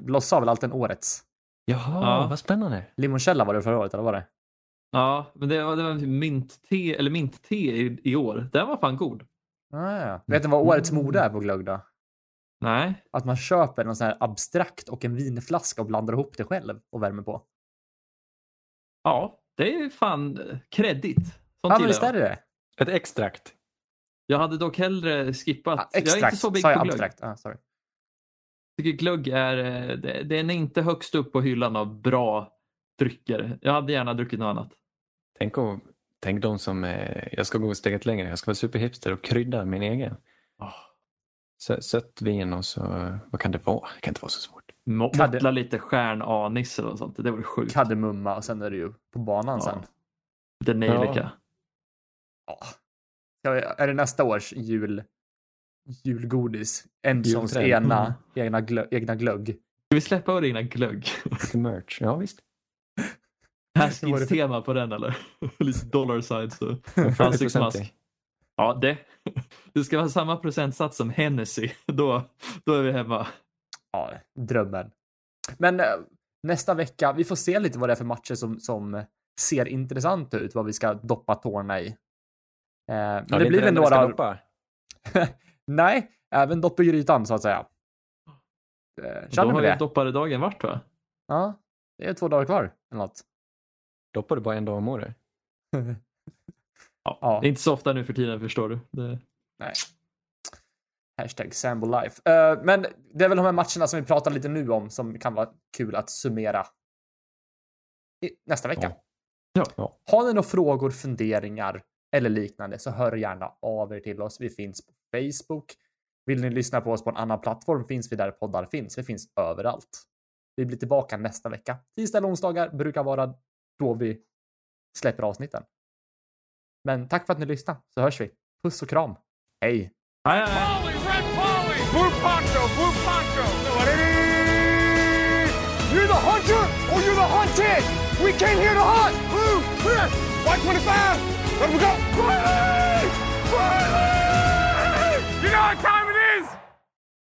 Blossa har väl alltid en årets? Jaha, Ja. vad spännande. Limoncello var det förra året, eller var det? Ja, men det var, det var mintte eller mintte i, i år. Den var fan god. Ah, ja. Vet ni vad årets Mm. mode är på glögg då? Nej. Att man köper någon sån här abstrakt och en vinflaska och blandar ihop det själv och värmer på. Ja, det är fan eh, kredit. Sånt Ja, men visst är det det? Ett extrakt. Jag hade dock hellre skippat. Ah, jag är inte extrakt. så big Sa på glögg. abstrakt? Ah, sorry. Jag tycker glögg är, eh, det- den är inte högst upp på hyllan av bra drycker. Jag hade gärna druckit något annat. Tänk, om, tänk de som, eh, jag ska gå steget längre, jag ska vara superhipster och krydda min egen. Sö- Sött vin och så, vad kan det vara? Det kan inte vara så svårt. Kadde- Måttla lite stjärnanis eller något sånt. Det vore sjukt. Kardemumma och sen är det ju på banan Ja. sen. Lite nejlika. Ja. Vi- Är det nästa års jul, julgodis? Jultrend. ena, Mm. egna, glö, egna glögg. Ska vi släppa vår egna glögg? Lite merch. Ja visst. Haskins tema på den eller? lite dollar signs och 40% ansiktsmask. Ja, det. Det ska vara samma procentsats som Hennessy. Då, då är vi hemma. Ja, drömmen. Men eh, nästa vecka, vi får se lite vad det är för matcher som, som ser intressanta ut, vad vi ska doppa tårna i. Eh, men Ja, det, är blir väl några... Nej, även dopp i grytan så att säga. Eh, Då har ju det? dopparedagen varit va? Ja, det är två dagar kvar. Eller något. Doppar du bara en dag om året? Ja. Ja. Det är inte så ofta nu för tiden förstår du. Det... Nej. Hashtag Sambo Life. Eh, men det är väl de här matcherna som vi pratar lite nu om som kan vara kul att summera i nästa vecka. Ja. Ja. Har ni några frågor, funderingar eller liknande så hör gärna av er till oss. Vi finns på Facebook. Vill ni lyssna på oss på en annan plattform finns vi där poddar finns. Vi finns överallt. Vi blir tillbaka nästa vecka. Tisdag eller onsdagar brukar vara då vi släpper avsnitten. Men tack för att ni lyssnade så hörs vi. Puss och kram. Hej! Hej, hej, hej. Polly, red Polly! Blue poncho, blue poncho! You're the hunter or you're the hunted! We came here to hunt! Blue, clear! White 25! Let them go! Riley! Riley! You know what time